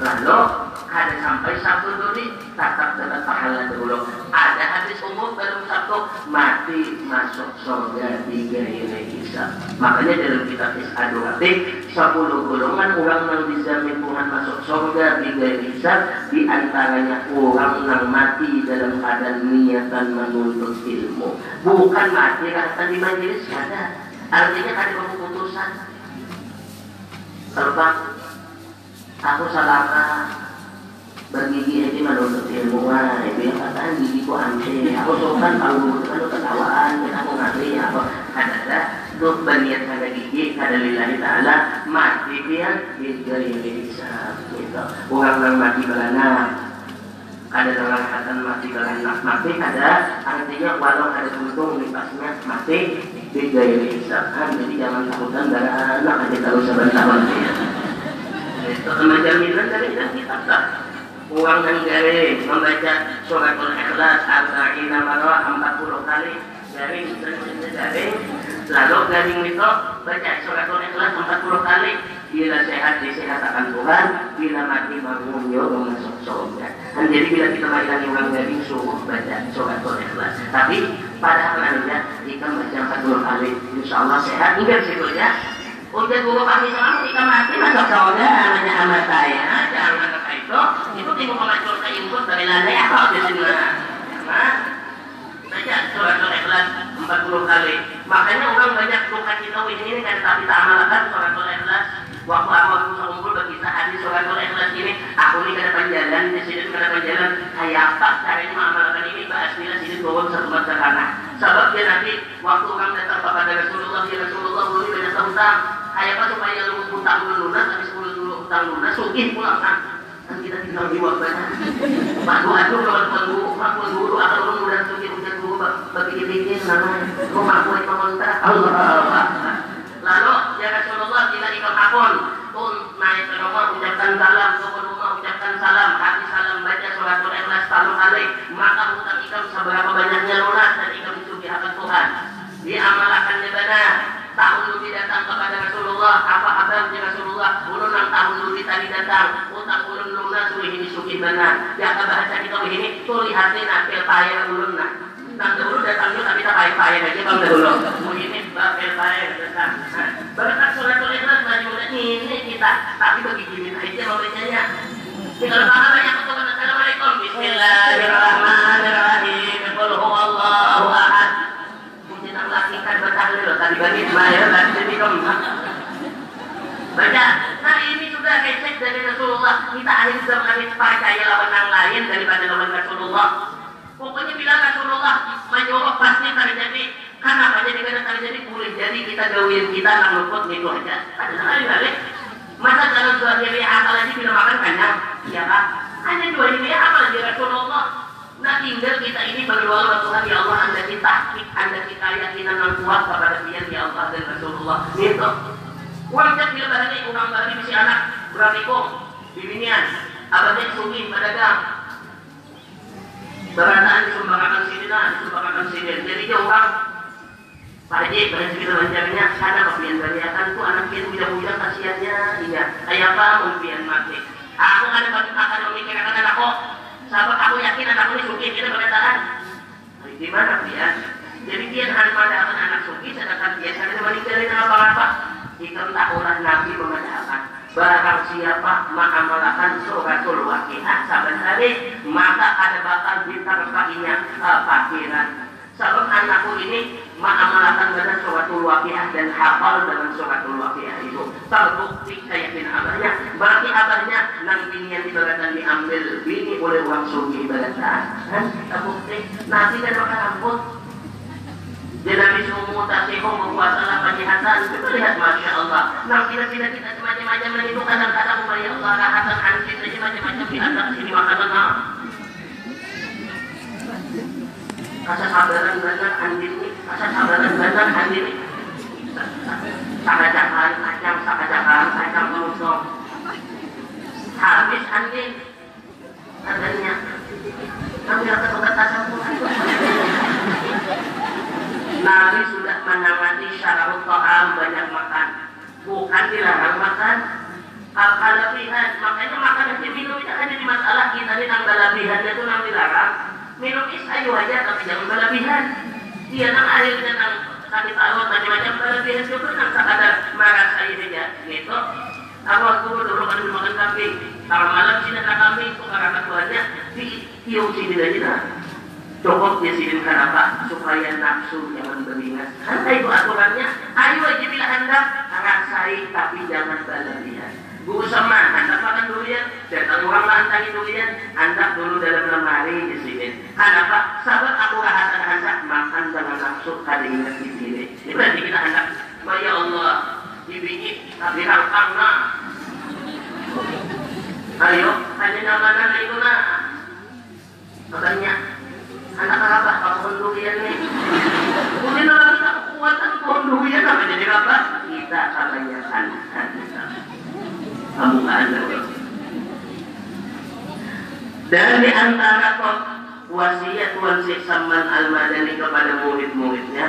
lalu ada sampai satu dunia tatap dapat pahala dulu. Ada hadis umum dalam satu mati masuk surga di gairi hisab makanya dalam kitab Is'adurati sepuluh golongan orang yang dijamin Tuhan masuk surga di gairi hisab di antaranya orang yang mati dalam keadaan niatan menuntut ilmu. Bukan mati rasa di majelis ada. Artinya ada keputusan. Terbang. Aku salah bergigi itu menuntut ilmu wah itu yang katakan gigiku aneh aku sokan tahu kan ketawaan aku ngerti apa ada tuh berniat pada gigi ada lillahi ta'ala mati dia dari bisa gitu orang yang mati belana ada dalam kata mati belana mati ada artinya walau ada untung nipasnya mati Bigay isahan, jadi jangan takutan darah anak aja kalau sebentar ya. Itu sama jaminan dari dan Uang dan garing membaca suratul ikhlas arba'ina marah 40 kali garing garing lalu garing itu baca suratul ikhlas 40 kali. Bila sehat disehatkan Tuhan. Bila mati bangun yo masuk surga. Dan jadi bila kita melayani orang garing suruh baca suratul ikhlas. Tapi pada anda jika baca 40 kali insya Allah sehat. Enggak sih ya Udah dulu kami sama kita mati masuk surga namanya amat saya itu? Itu timbul pengacur ke input dari lada ya kalau di sini nah baca surat al-ikhlas 40 kali. Makanya orang banyak luka kita ini kan tapi tak amalkan surat al-ikhlas waktu awal aku kumpul berkisah hadis surat al-ikhlas ini aku ini kada jalan di sini kada jalan kayak apa caranya mengamalkan ini bahas nilai sini bawa satu masa karena sebab dia nanti waktu orang datang kepada Rasulullah ya Rasulullah belum banyak hutang kayak apa supaya lu hutang lunas habis dulu hutang lunas sugih pulang kan kan kita tinggal di waktu Batu adu kalau tunggu, aku dulu akan lu udah sugih udah dulu bagi bikin namanya rumah kue pemerintah Allah lalu ya Rasulullah kita ikut akun. Pun naik ke rumah ucapkan salam ke rumah ucapkan salam. Hati salam baca suratul ikhlas selalu kali maka hutang ikam seberapa banyaknya lunas dan ikam disugi akan Tuhan. Diamalkan benar tahun lebih datang kepada Rasulullah. Apa di Rasulullah? Ulun enam tahun lebih tadi datang. Utang ulun lunas wih ini suki benar ya bahasa kita wih ini tuh lihatin apel payah ulun nah Nang dulu datang juga tapi tak payah-payah aja bang dulu. Begini datang. Berkat suratul ikhlas maju ini kita tapi begini aja membacanya. Kalau paham banyak ketemu Assalamualaikum. Bismillahirrahmanirrahim. Qul huwallahu ahad. Mungkin aku lakukan bertahlil tadi bagi Ismail dan jadi kamu Baca, nah ini sudah kecek dari Rasulullah. Kita akhirnya sudah mengambil percaya lawan yang lain daripada lawan Rasulullah Pokoknya bila Rasulullah menyuruh pasti terjadi Kenapa jadi. Kada terjadi boleh jadi kita gawin kita nang luput gitu aja. Ada sekali balik. Masa kalau dua diri apalagi bila makan kenyang Ya kan Hanya dua diri apalagi Rasulullah? Nah tinggal kita ini berdoa Tuhan Ya Allah anda kita Anda kita yakinan yang kuat kepada dia Ya Allah dan Rasulullah. Gitu. Cek bila bahani Uang bahani misi anak. Beratikung Bibinian Abadnya sugi pedagang Berataan disumbangkan sini nah Disumbangkan sini Jadi dia orang Pak Haji, cerita lancarnya, sana kemudian beriakan tuh anak itu muda-muda kasihannya, iya. Ayah apa kemudian mati. Aku bagi akan memikirkan anakku. Sahabat aku yakin anakku ini suki kita berkataan. Gimana dia? Jadi dia harus pada anak suki, sedangkan dia sadar meninggalin apa-apa. Ikam tahulah Nabi mengatakan, Barang siapa mengamalkan suratul waqiah saban hari, maka ada bakal diterpakinya uh, pakiran. Sebab anakku ini mengamalkan dengan suratul waqiah dan hafal dengan suratul waqiah itu. Terbukti bin abahnya berarti abahnya nanti yang ibaratkan diambil. Bini oleh orang suci ibaratkan kan terbukti. Nanti dan makan ampun dia Nabi semua tasihum berpuasalah penjihatan kita lihat Masya Allah. Nanti tidak kita macam-macam itu kadang-kadang ya Allah rahatan anjing saja macam-macam di atas sini makanan rasa sabaran benar andin. Ini rasa sabaran benar andin. Ini sakajakan kacang sakajakan kacang musong habis andin. Adanya kami akan kebatasan Nabi sudah menangani syarahul ta'am banyak makan bukan dilarang makan kelebihan makanya makan dan minum itu hanya di masalah kita ini nang kelebihannya itu nang dilarang minum is ayo aja tapi jangan berlebihan dia nang akhirnya nang sakit perut macam-macam berlebihan juga nang sekadar marah saja gitu aku waktu dulu kan makan kambing kalau malam sini ada kambing itu karena tuannya di tiup sini aja cukup dia sini kenapa supaya nafsu jangan beringat anda itu aturannya ayo aja bila anda rasai tapi jangan berlebihan Bu sama anda makan durian, datang orang lantangi durian, anda dulu dalam lemari di sini. Kenapa? Sahabat aku rasa-rasa makan dengan nafsu tadi ingat di sini. Ini berarti kita hendak, ya Allah, dibingit tapi rangkang nah. Ayo, hanya namanan itu nah. Makanya, anak apa kalau durian nih? Kemudian lagi kekuatan kok apa jadi apa? Kita kebanyakan kamu ada. Dan di antara wasiat wasiat Saman Al-Madani kepada murid-muridnya,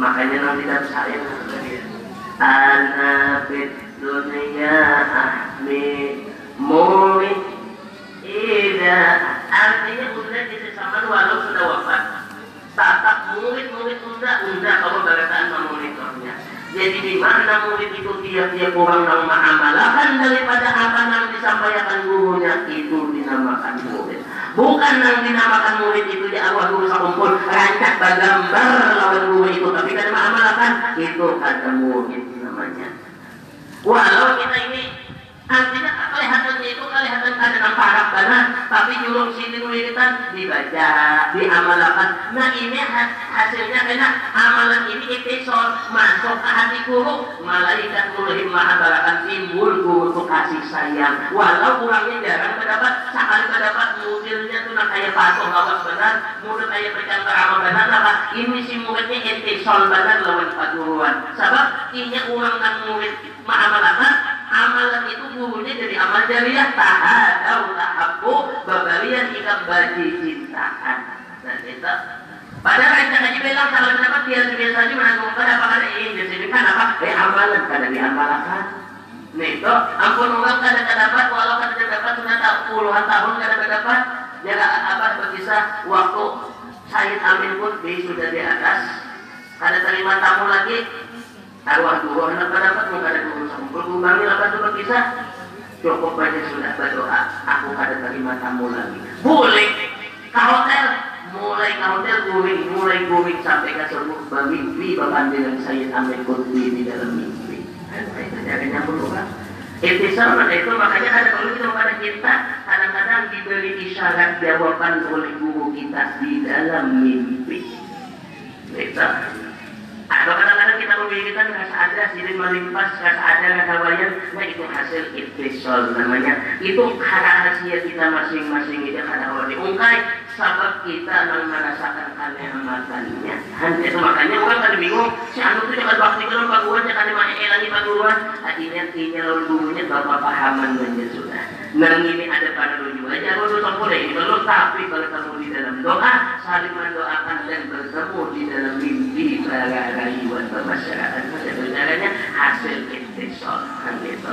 makanya nanti dan saya Ana fit dunia ahmi murid Ida artinya udah di Saman walau sudah wafat tatap murid-murid udah udah kalau bagaimana memonitornya jadi di mana murid itu tiap-tiap orang yang mengamalkan daripada apa yang disampaikan gurunya itu dinamakan murid. Bukan yang dinamakan murid itu di awal guru sekumpul rancak gambar lawan guru itu, tapi kan mengamalkan itu kata murid namanya. Walau kita ini Artinya kelihatannya itu kelihatan kadang parah banget, tapi julung sini wiritan dibaca, diamalkan. Nah ini hasilnya karena amalan ini episode masuk ke hati guru, malaikat mulai mahabarakan timbul guru untuk kasih sayang. Walau kurangnya jarang mendapat, sekali mendapat mobilnya tuh nak kayak patuh lawas benar, mudah kayak berikan keramal benar, apa ini si muridnya episode benar lawan paguruan. Sebab ini orang dan murid mahamalkan amalan itu gurunya jadi amal jariah. Tahadau tahabbu babalian ikan bagi cintaan dan itu pada rancang haji bilang kalau mendapat dia biasa saja menanggung apa kan ini di sini? Kan apa? Eh amalan kada diamalkan nih toh ampun orang kada dapat walau kada dapat sudah tak puluhan tahun kada dapat ya apa berkisah waktu Said Amin pun sudah di atas. Kada terima tamu lagi arwah dua anak dapat ada guru sempur kumbangi apa coba kisah cukup aja sudah berdoa aku kada terima tamu lagi. Boleh. Hotel mulai ke hotel guring mulai guring sampai ke sebuah bermimpi dengan saya sampai kurdi di dalam mimpi. Itu jadinya berdoa itu sama itu makanya ada perlu kita kepada kita kadang-kadang diberi isyarat jawaban oleh guru kita di dalam mimpi. Itu atau kadang-kadang kita memikirkan rasa ada, sirin melimpas, rasa ada, rasa bayar, nah itu hasil ittisol namanya. Itu rahasia kita masing-masing itu karena kalau diungkai, sebab kita merasakan kenikmatannya. Hanya makanya orang kan bingung, si anu itu jangan bakti kalau paguan, jangan elangi paguan. Akhirnya tinya lalu dulunya bapak pahaman saja sudah. Nang ini ada pada lu juga aja, lu boleh ini belum, tapi kalau kamu di dalam doa, saling mendoakan dan bertemu di dalam mimpi para rayuan bermasyarakat pada benarnya hasil intisol kan gitu.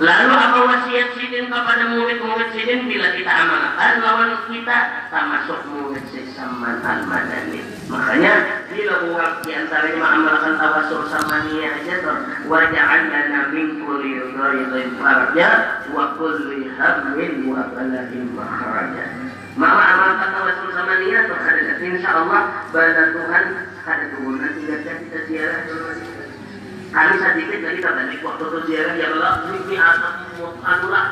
Lalu apa wasiat sidin kepada murid-murid sidin bila kita amalkan lawan kita termasuk murid sesaman al-madani. Makanya bila uang di antaranya mengamalkan tawasul samania aja tuh wajah lana min kulli dhaifin faraja wa kulli hammin wa balahin makhraja. Mama amalkan tawasul samania tuh ada insya Allah pada Tuhan ada turunan tidak kita ziarah kami sedikit dari kita waktu itu ziarah ya Allah ini anu lah.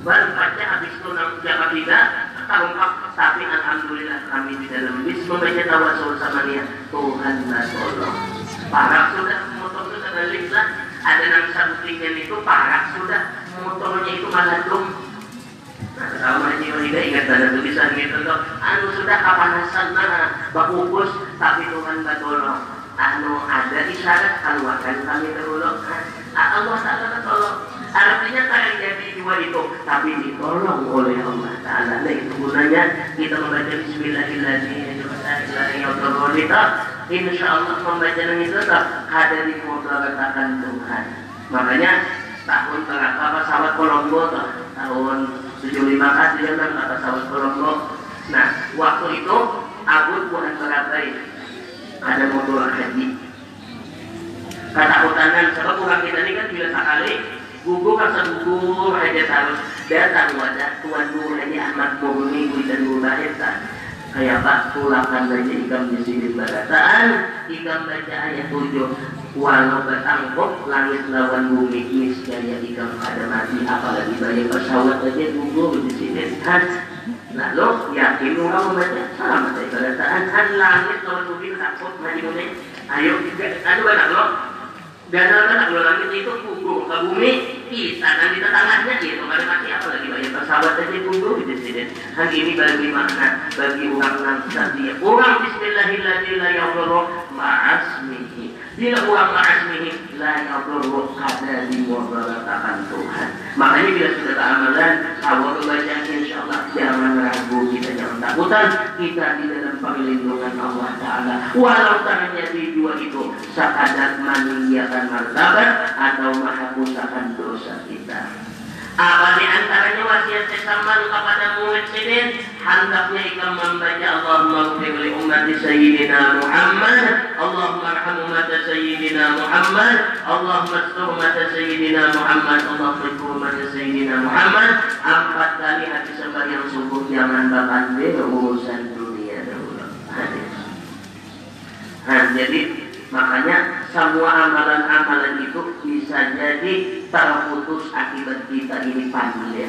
Baru baca habis itu jaga tidak terungkap tapi alhamdulillah kami di dalam bis membaca tawasul sama dia. Tuhan tolong parah sudah motor itu terbalik lah. Ada yang sabutlinya itu parah sudah motornya itu malah dong nah, sama jiwa tidak ingat ada tulisan gitu tuh. Anu sudah kapanasan nah bakukus tapi Tuhan tolong anu ada isyarat keluarkan kami terulung Allah Ta'ala tolong artinya kalian jadi dua itu tapi ditolong oleh Allah Ta'ala. Nah itu gunanya kita membaca Bismillahirrahmanirrahim. Insya Allah membaca itu tak ada di letakkan Tuhan. Makanya tahun berapa pesawat Kolombo tahun 75 kasih kan pesawat Kolombo nah waktu itu Abu bukan berapa ada motor haji. Ketakutan sebab orang kita ini kan bila sekali gugur kan gugur aja terus datang wadah tuan guru haji Ahmad Murni dan lahir kayak pak pulakan saja ikam di sini barataan ikam baca ayat tujuh. Walau bertangkap langit lawan bumi. Niscaya ikam ada mati apalagi banyak pesawat aja gugur di sini Lalu yakin orang membaca salam pada saat kan langit lawan bumi takut maju bumi. Ayo, aduh banyak loh. Danau kalau langit itu punggung ke bumi, kita nanti tetangahnya gitu. Ada masih apa lagi banyak pesawat aja punggung di sini. Hal ini bagi makna bagi orang nanti. Orang Bismillahirrahmanirrahim ma'asmihi. Bila orang ma'asmihi la yadurru di mudaratakan Tuhan. Makanya bila sudah keamalan, awal baca insya Allah jangan ragu kita jangan takutan kita di dalam perlindungan Allah Taala. Walau terjadi dua itu sekadar meninggikan martabat atau menghapuskan dosa kita. Apa di antaranya wasiat sesaman kepada muhsinin hendaknya ikam membaca Allahumma ghfir li ummati sayyidina Muhammad. Allahumma arham ummata sayyidina Muhammad. Allahumma astur ummata sayyidina Muhammad. Allahumma astur ummata sayyidina Muhammad. Empat kali hati yang sungguh jangan bakal urusan dunia dahulu hadis. Nah jadi Makanya semua amalan-amalan itu bisa jadi terputus akibat kita ini pandil.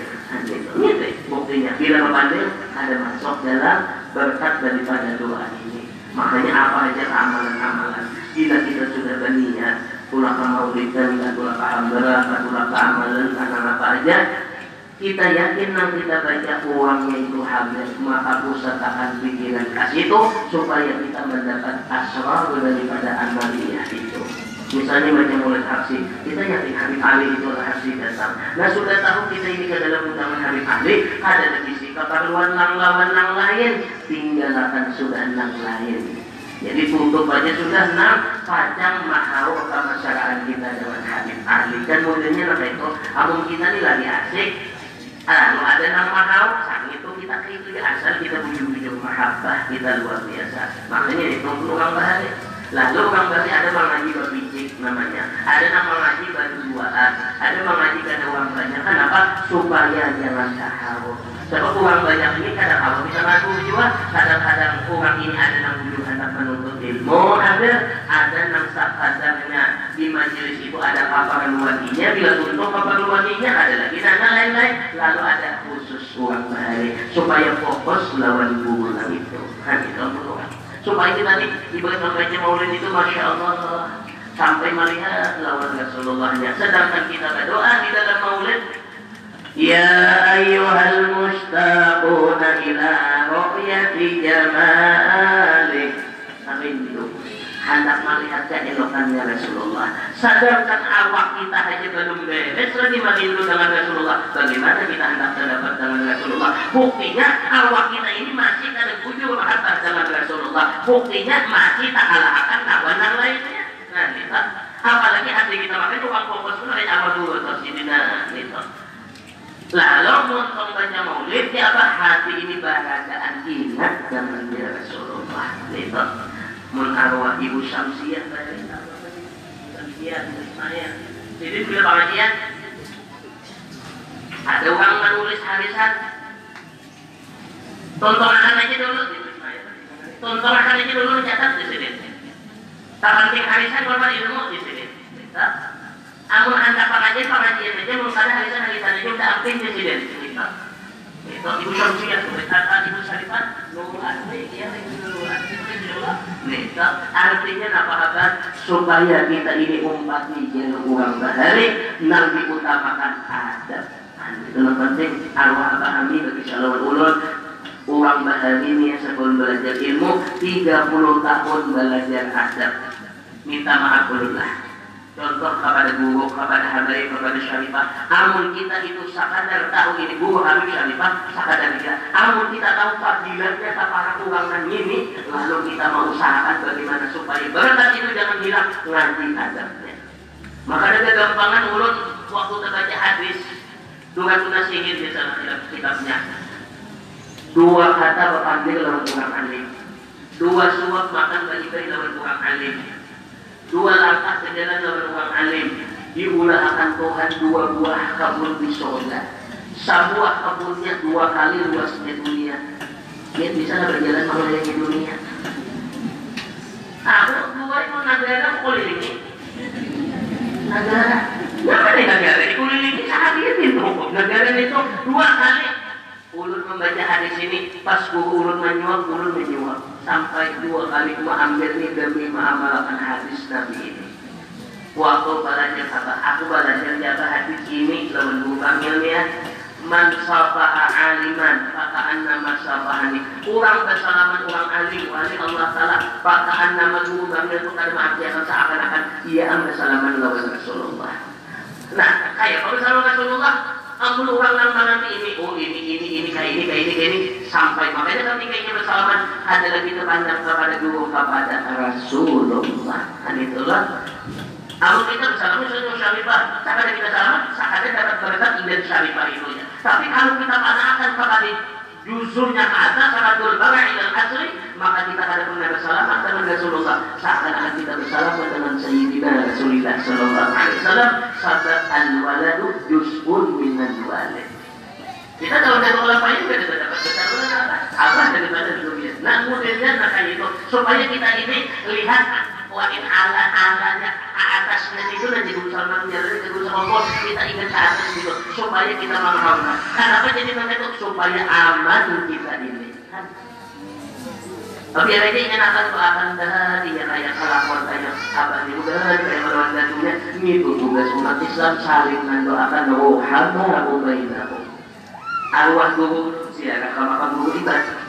Ini buktinya. Bila pandil ada masuk dalam berkat daripada doa ini. Makanya apa aja amalan-amalan. Bila kita sudah berniat, pulang ke maulid dan pulang ke hamba, pulang ke amalan, karena apa aja, kita yakin nanti kita baca uangnya itu habis maka pusat akan pikiran kasih itu supaya kita mendapat asrar daripada amaliyah itu. Misalnya baca mulai aksi kita yakin Habib Ali itu adalah aksi datang nah sudah tahu kita ini ke dalam undangan Habib Ali ada di sisi keperluan nang lawan nang lain. Tinggalkan sudah nang lain. Jadi tutup aja sudah enam pajang mahau masyarakat kita dengan Habib Ali. Kan modelnya apa itu abang kita ini lagi asik kalau ada nama sang itu kita itu ya asal kita bujuk-bujuk mahabbah kita luar biasa. Makanya itu orang bahari. Lalu orang bahari ada mengaji berbijik namanya. Ada nama ngaji berduaan. Ada mengaji karena uang banyak. Kenapa? Supaya jangan tahu. Sebab uang banyak ini kadang kalau kita ngaku juga, kadang-kadang uang ini ada yang bujuk hendak menuntut ilmu, ada ada yang kadarnya di majelis itu ada paparan wadinya, bila untuk paparan wadinya ada lagi nana lain-lain, lalu ada khusus uang bahari supaya fokus lawan bulan itu, kan itu supaya kita nih ibarat membaca maulid itu masya Allah sampai melihat lawan Rasulullahnya. Sedangkan kita berdoa di dalam maulid يا أيها المشتاقون إلى رؤية جمالك Amin itu hendak melihat keelokannya Rasulullah. Sadarkan awak kita aja belum beres lagi merindu dengan Rasulullah. Bagaimana kita hendak terdapat dengan Rasulullah? Buktinya awak kita ini masih ada kujur harta dengan Rasulullah. Buktinya masih tak kalah akan kawan yang lainnya. Nah, kita apalagi hati kita makanya uang fokus mulai awal dulu terus ini nah, gitu. Lalu untuk baca maulid ya apa hati ini bahagian ingat dia Rasulullah itu mun arwah ibu Syamsiyah saya jadi bila pengajian ada orang menulis harisan tontonan aja dulu tontonan aja dulu catat di sini. Tak penting harisan korban ilmu di sini. Amun anda pengajian pengajian aja ada harisan harisan aja udah aktif presiden. Itu ibu ya artinya apa apa supaya kita ini umat jangan uang bahari, nanti utamakan adab. Itu yang penting arwah apa kami bagi shalom ulun Uang bahari ini sebelum belajar ilmu 30 tahun belajar adab. Minta maaf dulu lah contoh kepada guru, kepada Habib, kepada Syarifah. Amun kita itu sakadar tahu ini guru Habib Syarifah, sakadar kita. Amun kita tahu fadilatnya para kurangan ini, lalu kita mau usahakan bagaimana supaya berkat itu jangan hilang nanti adabnya. Maka ada gampangan ulun waktu terbaca hadis tuna sihir di sana kitabnya. Dua kata berpanggil lawan kurang alim. Dua suap makan bagi-bagi lawan kurang alim dua langkah sejalan dengan orang alim. Diulahkan Tuhan dua buah kabur di surga sebuah kabulnya dua kali luasnya dunia. Dia bisa berjalan mengelilingi dunia. Aku dua itu negara kelilingi negara Kenapa nih negara saat dia pintu negara itu dua kali ulun membaca hadis ini pas guru ulun menyuap ulun menyuap sampai dua kali gua ambil nih demi mengamalkan hadis Nabi ini. Waktu belajar apa? Aku belajar jaga hati ini lawan bukan ilmiah man safaha aliman fakaan nama safahani kurang bersalaman orang alim wali Allah Ta'ala fakaan nama guru bangil kada mengartikan seakan-akan ia am bersalaman lawan Rasulullah. Nah kayak kalau bersalaman Rasulullah ampun orang yang mengerti ini oh ini ini ini kayak ini kayak ini kayak ini. Sampai makanya ketika ini bersalaman ada lagi terpandang kepada guru kepada Rasulullah. Kan itulah kalau kita bersalaman sudah syarifah, ada kita salam, tak ada dapat berkat ibadah syarifah itu ya. Tapi kalau kita panahkan kepada ke atas, sanatul barai dan asri, maka kita ada pernah bersalaman dengan Rasulullah. Seakan-akan kita bersalaman dengan Sayyidina Rasulullah Sallallahu Alaihi Wasallam. Sahabat al-waladu juz'un minan walid. Kita kalau dari ulama ini kita dapat besar apa? Apa daripada dunia. Nah, kemudian nah itu supaya kita ini lihat wa in ala alanya atas dan itu dan diutar nanti diutar sama bos kita ingat ke atas dulu supaya kita mengamalkan kenapa jadi mereka supaya aman kita dilihat tapi yang ini ingin akan akan dah dia kayak salah kota apa ini udah kayak melawan datunya itu tugas umat Islam saling mendoakan bahwa hamba aku bainahu arwah guru siapa kalau makan guru ibadah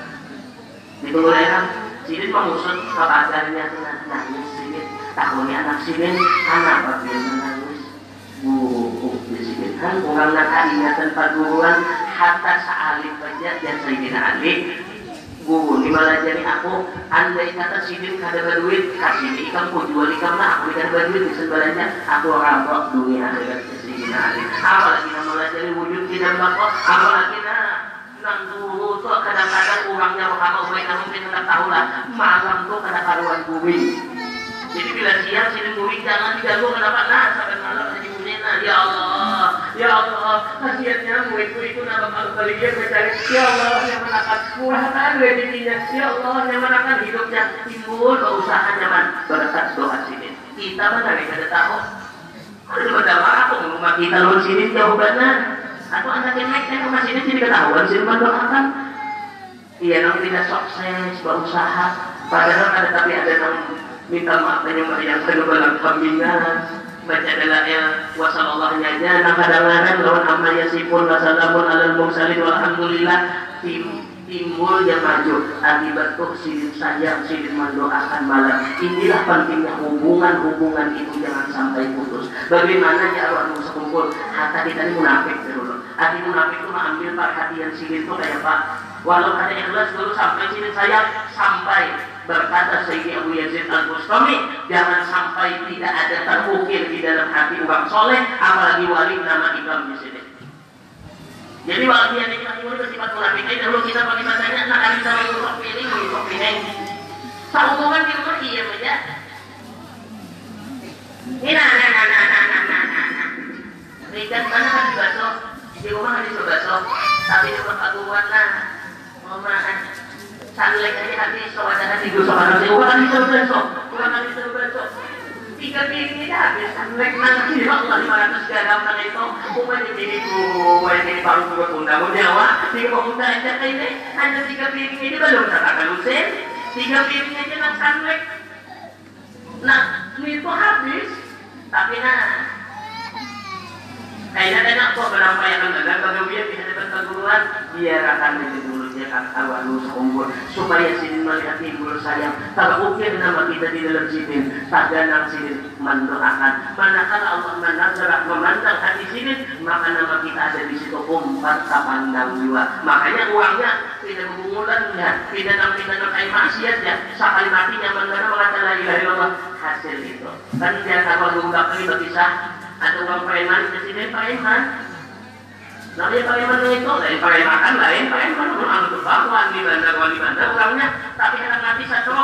di kelurahan sini mengusut kepadanya nangis Tahunnya anak Sidin anak bagian menangis bu Sidin kan orang nak ingatan perguruan hatta sa'alif saja dan Sayyidina Ali Bu, ini malah jadi aku andai kata sidin kada berduit kasih di ikam ku jual ikam lah aku kada berduit di sebenarnya aku rampok dunia akhirat Sayyidina Ali apalagi malah jadi wujud tidak bakal apalagi nah nang dulu kadang-kadang orangnya Muhammad mereka mungkin tidak tahu lah. Malam tuh kada karuan bumi jadi bila siang sini bumi jangan diganggu kenapa nah sampai malam jadi bumi nah ya Allah ya Allah kasihannya muridku itu nama kalau kali dia mencari ya Allah yang menakan murahkan rezekinya ya Allah yang menakan hidupnya. Timbul berusaha nyaman berkat doa sini. Kita mana kada tahu kalau berdoa aku rumah kita lu sini benar atau anak yang naik ke rumah sini sini ketahuan sini mendoakan iya nang tidak sukses berusaha padahal ada tapi ada yang minta maaf dan yang yang kedua pembinaan baca adalah ya wasallallahu aja. Nah kadang-kadang lawan amma yasifun wasalamun alal mursalin. Walhamdulillah. Tim timbul yang maju. Akibat tuh sayang sidin mendoakan malam. Inilah pentingnya hubungan-hubungan itu. Jangan sampai putus. Bagaimana ya Allah sekumpul hatta kita ini munafik dulu hati munafik itu mengambil perhatian sidin itu kayak pak walau ada ikhlas dulu sampai sidin sayang sampai berkata Sayyidi Abu Yazid Al-Bustami jangan sampai tidak ada terukir di dalam hati orang soleh apalagi wali nama imam di sini jadi waktu yang ini lagi bersifat munafik ini dahulu kita pakai bahasanya nak kali sama ibu sok pilih ibu sok pilih. Sehubungan di rumah iya saja. Ini nah nah nah nah nah nah nah nah. Rikat mana kan di baso, di rumah kan di baso, tapi di rumah paduan lah. Mama Sanggulai habis, saudara minggu, saudara minggu. Tiga piring ini habis, nanti lima ratus garam nang itu, ini ini, tiga piring ini belum tiga aja nang itu habis, tapi nah, kayaknya enak kok menampaikan dagang kalau dia bisa dapat perguruan biar akan menjadi mulutnya kata walu sekumpul supaya sini melihat timbul sayang tak ukir nama kita di dalam sini. Tak ganang sini mendoakan manakala Allah menazarah memandang hati sini maka nama kita ada di situ. Umpat pandang jiwa. Makanya uangnya tidak bermungulannya tidak dalam tidak dalam air maksiat ya. Sekali matinya mengenai mengatakan la ilaha illallah hasil itu. Kan dia kalau gak kali berkisah ada uang preman di sini preman Namanya preman itu lain preman lain preman orang itu bangkuan di bandar di bandar orangnya. Tapi anak nanti satu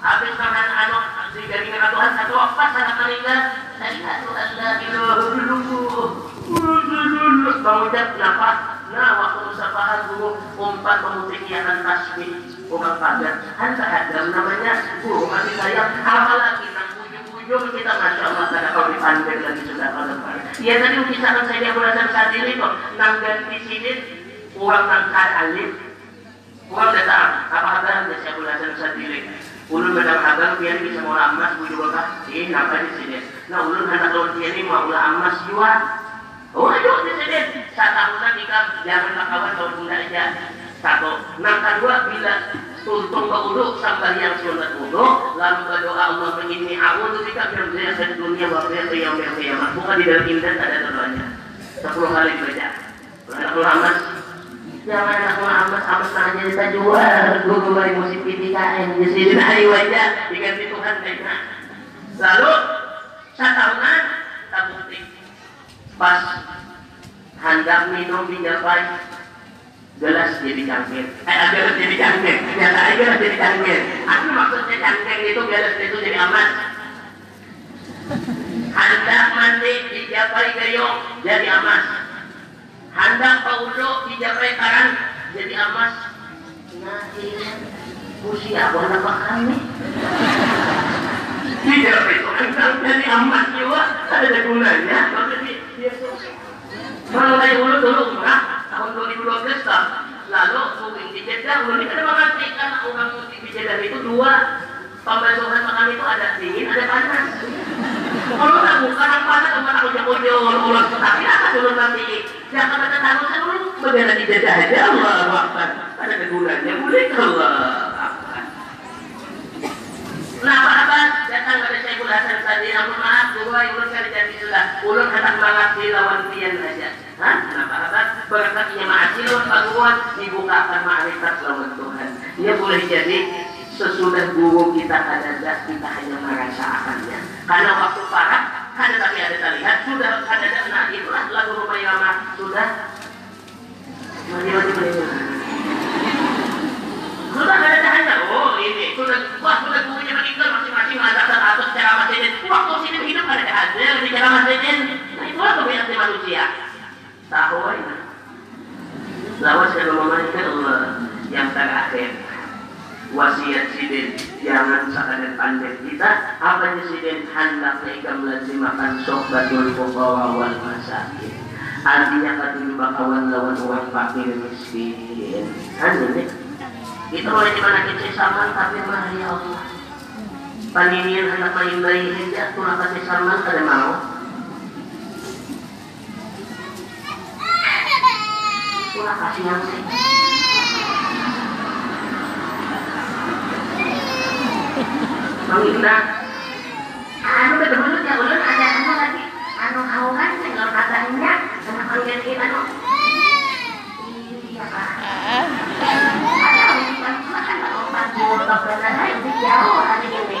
habis makan anu di garing Tuhan satu pas anak meninggal Asyhadu an la ilaha illallah mengucap nafas nah waktu musafahan dulu umpat memutikiakan tasbih umat pagar. Anda ada namanya guru masih saya apalagi ujung kita masya Allah karena kau dipandang lagi sudah kalau Ya tadi kisahkan saya belasan saat ini kok. Nanggan di sini orang nangkar alim, orang datang apa kabar? Saya belasan saat ini. Ulun badang hagang biar bisa mau emas bujuk bakah ih napa di sini? Nah ulun anak ulun ini mau ulah emas jua oh ayo di sini. Satahunan jika jangan kawan tahun bunda aja satu. Nah kedua bila tuntung ke uduk sampai yang sunat uduk lalu berdoa Allah mengini awal jika biar saya dunia waktu yang yang yang bukan di dalam indah ada doanya sepuluh kali baca. Anak ulama jangan anak ulama sama saja kita jual? Gue kembali musik PTKM di sini. Dari wajah diganti Tuhan kayaknya lalu satahunan tabukti pas hendak minum di Japai gelas jadi cangkir eh gelas jadi cangkir ternyata gelas jadi cangkir aku maksudnya cangkir itu gelas itu jadi emas hendak mandi di Japai gayung jadi emas hendak paudo di Japai karang jadi emas nah ini usia apa kami tidak itu hendak jadi emas juga ada gunanya maksudnya. Dia kalau dari dulu dulu murah tahun 2012 lah lalu mungkin di Jeddah ulun kan mengatakan orang di Jeddah itu dua. Pembasuhan makan itu ada dingin ada panas. Kalau tak bukan yang panas ke mana aku jago jauh ulang tetapi apa dulu nanti jangan kata tahu kan ulun bagaimana di Jeddah aja Allah Akbar ada kegunanya boleh kalau Nah, apa datang pada Syekhul Hasan tadi, ampun maaf, dua ulun kali jadi sudah, ulun hendak mengabdi lawan pian saja. Hah? Kenapa apa? Berkatnya ma'asilun paguan dibukakan ma'rifat lawan Tuhan. Dia boleh jadi sesudah guru kita ada kita hanya merasakannya. Karena waktu parah, ada tapi ada terlihat, sudah ada nah itulah lagu rumah Yama sudah mari mari mari sudah ada tanya oh ini. Sudah wah sudah gurunya meninggal masing-masing. Ada satu cara masjid waktu sini hidup ada hasil di cara masjid nah itulah kebiasaan manusia. Tahu ini lawan saya memainkan Allah. Yang terakhir. Wasiat sidin. Jangan sekadar pandai kita. Apa sidin hendaknya ikam lazimakan sohbatul fuqawa wal masakin artinya ketimbang kawan lawan orang fakir miskin. Kan ini itu oleh di mana kita sama tapi mah ya Allah. Paninian anak main bayi saja tulah kasih sama kada mau? Tulah kasih yang sih Anu betul-betul ya ulun ada anu lagi. Anu awan kalau katanya Anak panggil anu Iya pak jauh hari ini.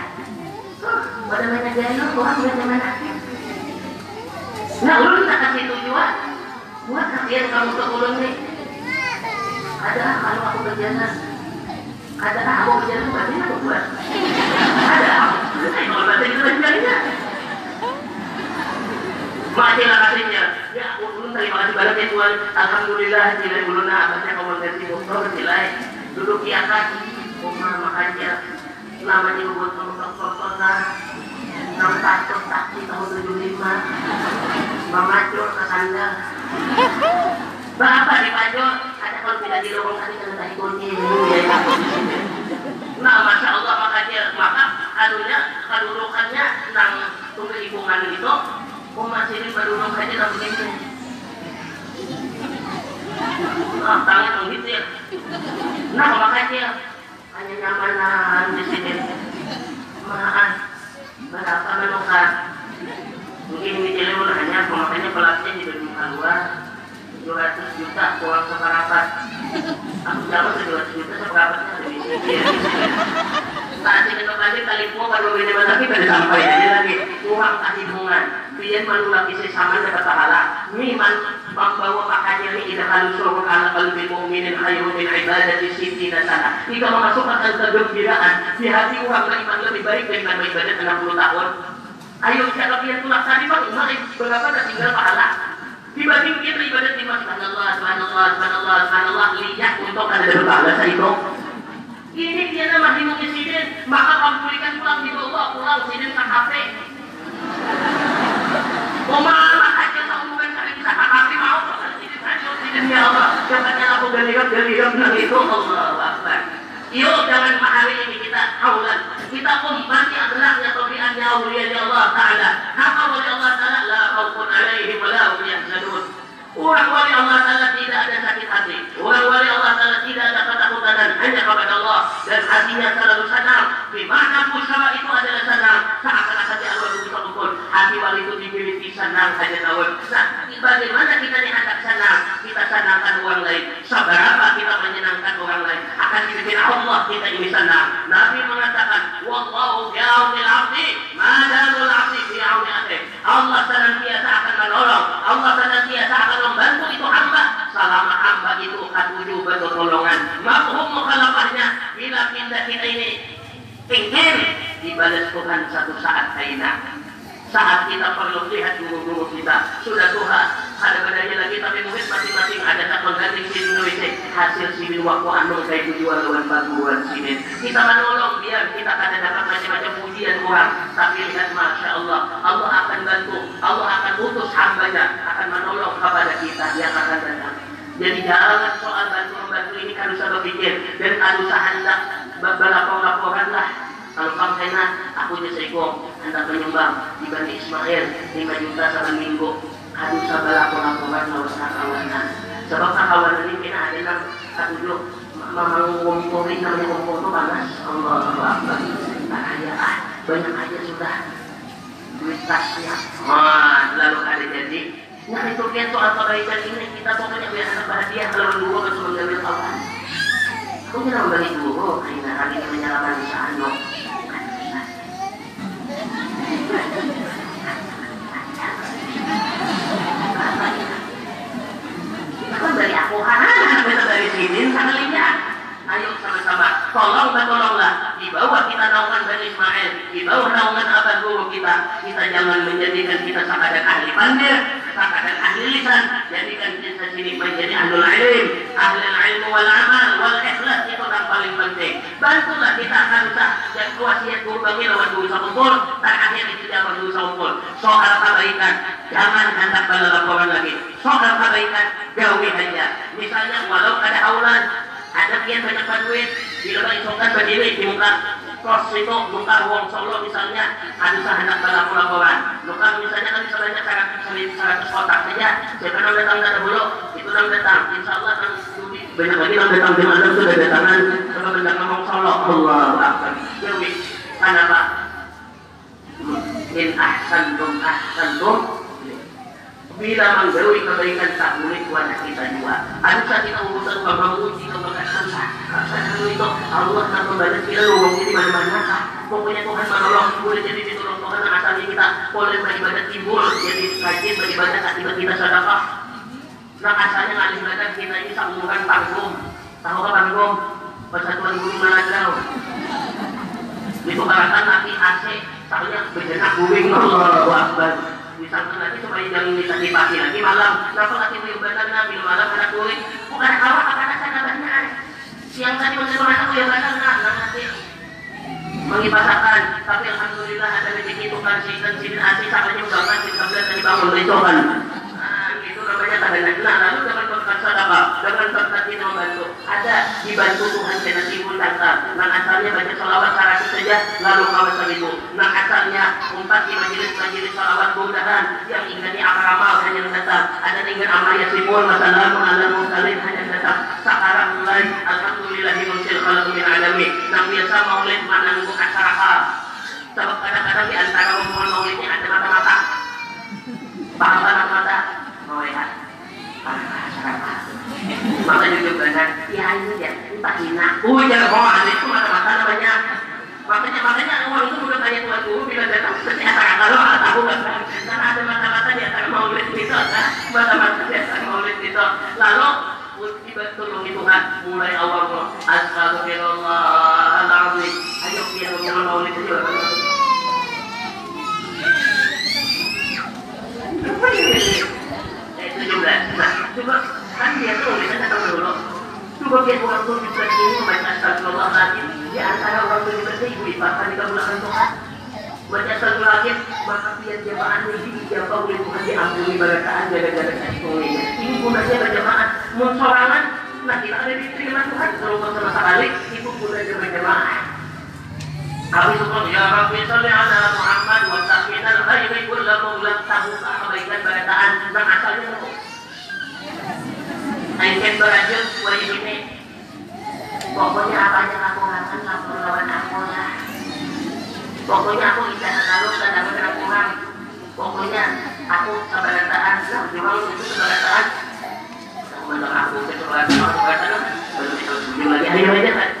bagaimana gaya orang bagaimana nah lu tak kasih tujuan. Buat kalian kamu keulung nih. Ada kalau aku berjalan. Ada aku berjalan berarti aku buat. Ada aku selesai kalau berarti itu sebenarnya Mati lah kasihnya. Ya, ulun terima kasih banyak ya Tuhan. Alhamdulillah, tidak ulun abadnya komunikasi motor, nilai duduk di atas. Rumah makanya. Namanya buat komunikasi kota, Nang 61 kaki tahun 75 memacu ke sana Bapak nih Pak ada kalau tidak di lorong tadi karena tadi kunci nah masya Allah maka dia maka karunya kadurukannya nang tunggu hubungan itu kok masih ini baru saja tak begini ah tangan begitu ya. Nah makanya hanya nyamanan di sini. Maaf berapa menukar? Mungkin di Cileun hanya pemakainya pelatnya di dunia luar 200 juta uang separapat. Aku jawab 200 juta seperapatnya sini. Saat ini kembali kali mau baru ini lagi pada sampai aja lagi. orang kahidungan biar manula kisi sama dapat pahala. Miman membawa makanya ini ida kalau suruh ala qalbi mu'minin khairun min ibadati sittina sana. Jika memasukkan kegembiraan. Di hati orang beriman lebih baik daripada ibadat 60 tahun ayo siapa yang tulak tadi bang berapa dah tinggal pahala? Dibanding kita ibadat di masjid Allah subhanallah subhanallah subhanallah. Lihat untuk ada dapat pahala saya itu ini dia nama hidup presiden maka kamu berikan pulang di bawah pulang presiden ke HP. Pemahaman aja tahu bukan kali bisa HP mau. Presiden ya Allah jangan aku galiam galiam itu Allah Akbar. Yuk jangan mahali ini. Kita haulan kita ummati akhlaknya tabiatnya awliya Allah Ta'ala. Apa oleh Allah Ta'ala? La khawfun alaihim wa la hum yahzanun Orang wali Allah Ta'ala tidak ada sakit hati. Orang wali Allah Ta'ala tidak ada ketakutan hanya kepada Allah. Dan hatinya selalu sadar. Di mana pusara itu adalah sadar. Seakan-akan hati Allah itu kumpul. Hati wali itu dimiliki senang saja tahun. Nah, bagaimana kita dihantar senang? Kita senangkan orang ngumpul ini namanya ngumpul itu panas Allah Akbar bahaya ah banyak aja sudah. Duit tasnya wah lalu ada jadi. Nah itu dia soal kebaikan ini. Kita pokoknya biar anak bahagia kalau dulu harus mengambil kawan. Aku tidak membeli dulu, karena ini menyalakan di sana. Kan dari aku, ah, kita dari sini, sana lihat. Ayo sama-sama, tolong dan tolonglah di bawah kita naungan Bani Ismail, di bawah naungan abah guru kita, kita jangan menjadikan kita sekadar ahli pandir, sekadar ahli lisan, jadikan kita sini menjadi ahlul ilm, ahli ilmu wal amal wal ikhlas itu yang paling penting. Bantulah kita akan usah dan wasiat guru bagi lawan guru kumpul, tak akhir itu jangan guru kumpul. Soal kebaikan, jangan hendak laporan lagi. Soal kebaikan, jauhi saja. Misalnya walau ada aulan, ada kian banyak duit bila isongkan berdiri di muka kos itu muka uang solo misalnya ada hendak berlaku laporan muka misalnya kan misalnya seratus seratus kotak saja. Siapa yang datang dari dulu itu yang datang. Insya Allah kan banyak lagi yang datang. Di mana sudah datangan sama benda ngomong solo. Allah Akbar. Dewi kenapa in ahsantum ahsantum bila menggawi kebaikan tak boleh wajah kita juga. Ada saat kita urusan bapak uji kebaikan saya itu Allah akan membalas kita luang di mana-mana? Pokoknya Tuhan menolong, boleh jadi ditolong Tuhan asalnya kita boleh beribadah timbul, jadi rajin beribadah akibat kita sedekah. Nah asalnya ngalih ibadah kita ini sambungan panggung. Tahu apa panggung? Persatuan Guru. Itu barakan lagi AC, soalnya berjenak buing Allah Akbar disangka lagi supaya jangan bisa dipaki lagi malam. Kenapa lagi beribadah nabi malam? Anak kulit bukan awak akan ada sana banyak siang tadi menerima anak kulit badan nah nanti mengibasakan. Tapi alhamdulillah ada rezeki itu kan si dan si asih samanya udah kan si sebelah tadi bangun itu kan itu namanya tanda nah lalu dengan berkat sedekah berkat itu membantu. Ada dibantu Tuhan dengan timbul datang nah asalnya salawat seratus saja lalu kawasan itu nah asalnya umpat di majelis-majelis salawat mudahan yang ingin amal hanya datang ada dengan amal yasimul masalah ala mursalin hanya datang sekarang mulai alhamdulillah himsil kalau min alami nah biasa maulid mana nunggu acara sebab kadang-kadang di antara omongan maulidnya ada mata-mata. Paham mata-mata mau lihat maka juga benar ya ini ya entah hina. Oh jangan bohong itu mata-mata namanya Makanya-makanya uang itu bukan tanya buat guru bila datang ternyata kalau nggak tahu karena ada mata-mata di antara maulid itu, mata-mata di antara maulid itu. Lalu dibantu Tuhan mulai ya awal loh. Astagfirullah alazim. Ayo ya dia jangan maulid itu. Ya, nah, coba, cuma kan dia tuh kita tahu dulu sebagian orang tua seperti ini membaca astagfirullah lazim di antara orang tua seperti ibu ibadah di kabulakan Tuhan. Baca astagfirullah lazim maka biar jamaah lebih dijawab oleh Tuhan diampuni balataan gara-gara semuanya ini gunanya berjamaah mensorangan nah kita ada diterima Tuhan kalau sama sekali itu gunanya berjamaah Habis itu ya Rabbi salli ala Muhammad wa sahmin al-khairi kullu maulam tahu kebaikan balataan nah asalnya Aisyah berajut wa ini pokoknya apa yang aku lakukan lapor lawan aku lah. Pokoknya aku tidak selalu dan dapat Tuhan pokoknya aku keberatan lah memang itu keberatan. Menurut aku keberatan keberatan. Belum itu lagi ayo aja kan Insya Allah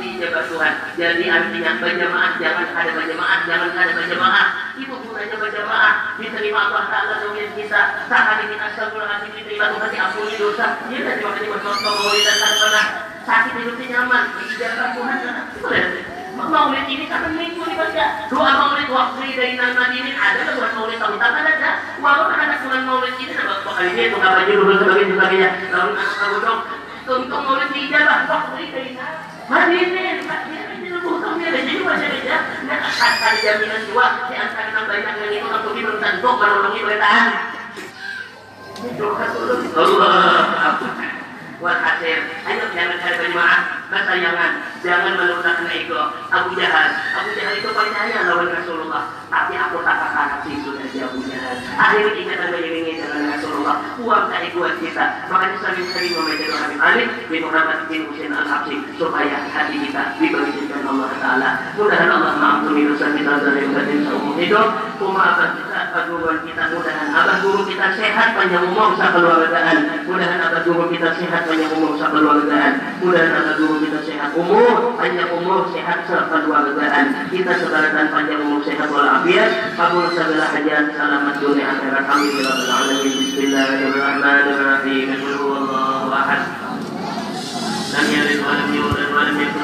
dijawab Tuhan jadi artinya berjamaah jangan ada berjamaah jangan ada berjamaah itu gunanya berjamaah diterima Allah Ta'ala doain kita saat ini astagfirullahaladzim diterima Tuhan diampuni dosa ya tadi makanya bercontoh maulid dan tak pernah sakit hidupnya nyaman dijawab Tuhan boleh maulid ini satu minggu dibaca doa maulid waktu dari nama ini ada kan buat maulid tahun tak ada walaupun ada bulan maulid ini ada kali ini itu nggak baju dulu sebagainya sebagainya lalu anak kamu dong untuk maulid dijabah waktu dari hadirin hadirin butuhnya jadi baca aja dan ada jaminan jiwa di antara banyak yang itu untuk belum tentu menolongi bertahan Allah Walhasil, ayo jangan cari penyemangat, kesayangan, jangan menurunkan ego. Abu Jahal, Abu Jahal itu percaya lawan Rasulullah, tapi aku tak akan itu dari Abu Jahal. Akhirnya ingatan mengiringi dengan Rasulullah, uang dari buat kita. Makanya sering-sering membaca doa Habib Ali bin Muhammad bin Husain al supaya hati kita dibersihkan Allah Taala. Mudahan Allah mengampuni dosa kita dari batin seumur hidup. Kumaafkan kita, abah kita, mudahan abah guru kita sehat panjang umur keluargaan. Mudahan abah guru kita sehat panjang umur keluargaan. Mudahan abah guru kita sehat umur, panjang umur, sehat serta dua keluargaan. Kita sebarkan panjang umur sehat walafiat. Kabul segala hajat, selamat dunia akhirat. Amin. Ya Bismillahirrahmanirrahim. Allahu ahad. لم يلد ولم يولد ولم يكن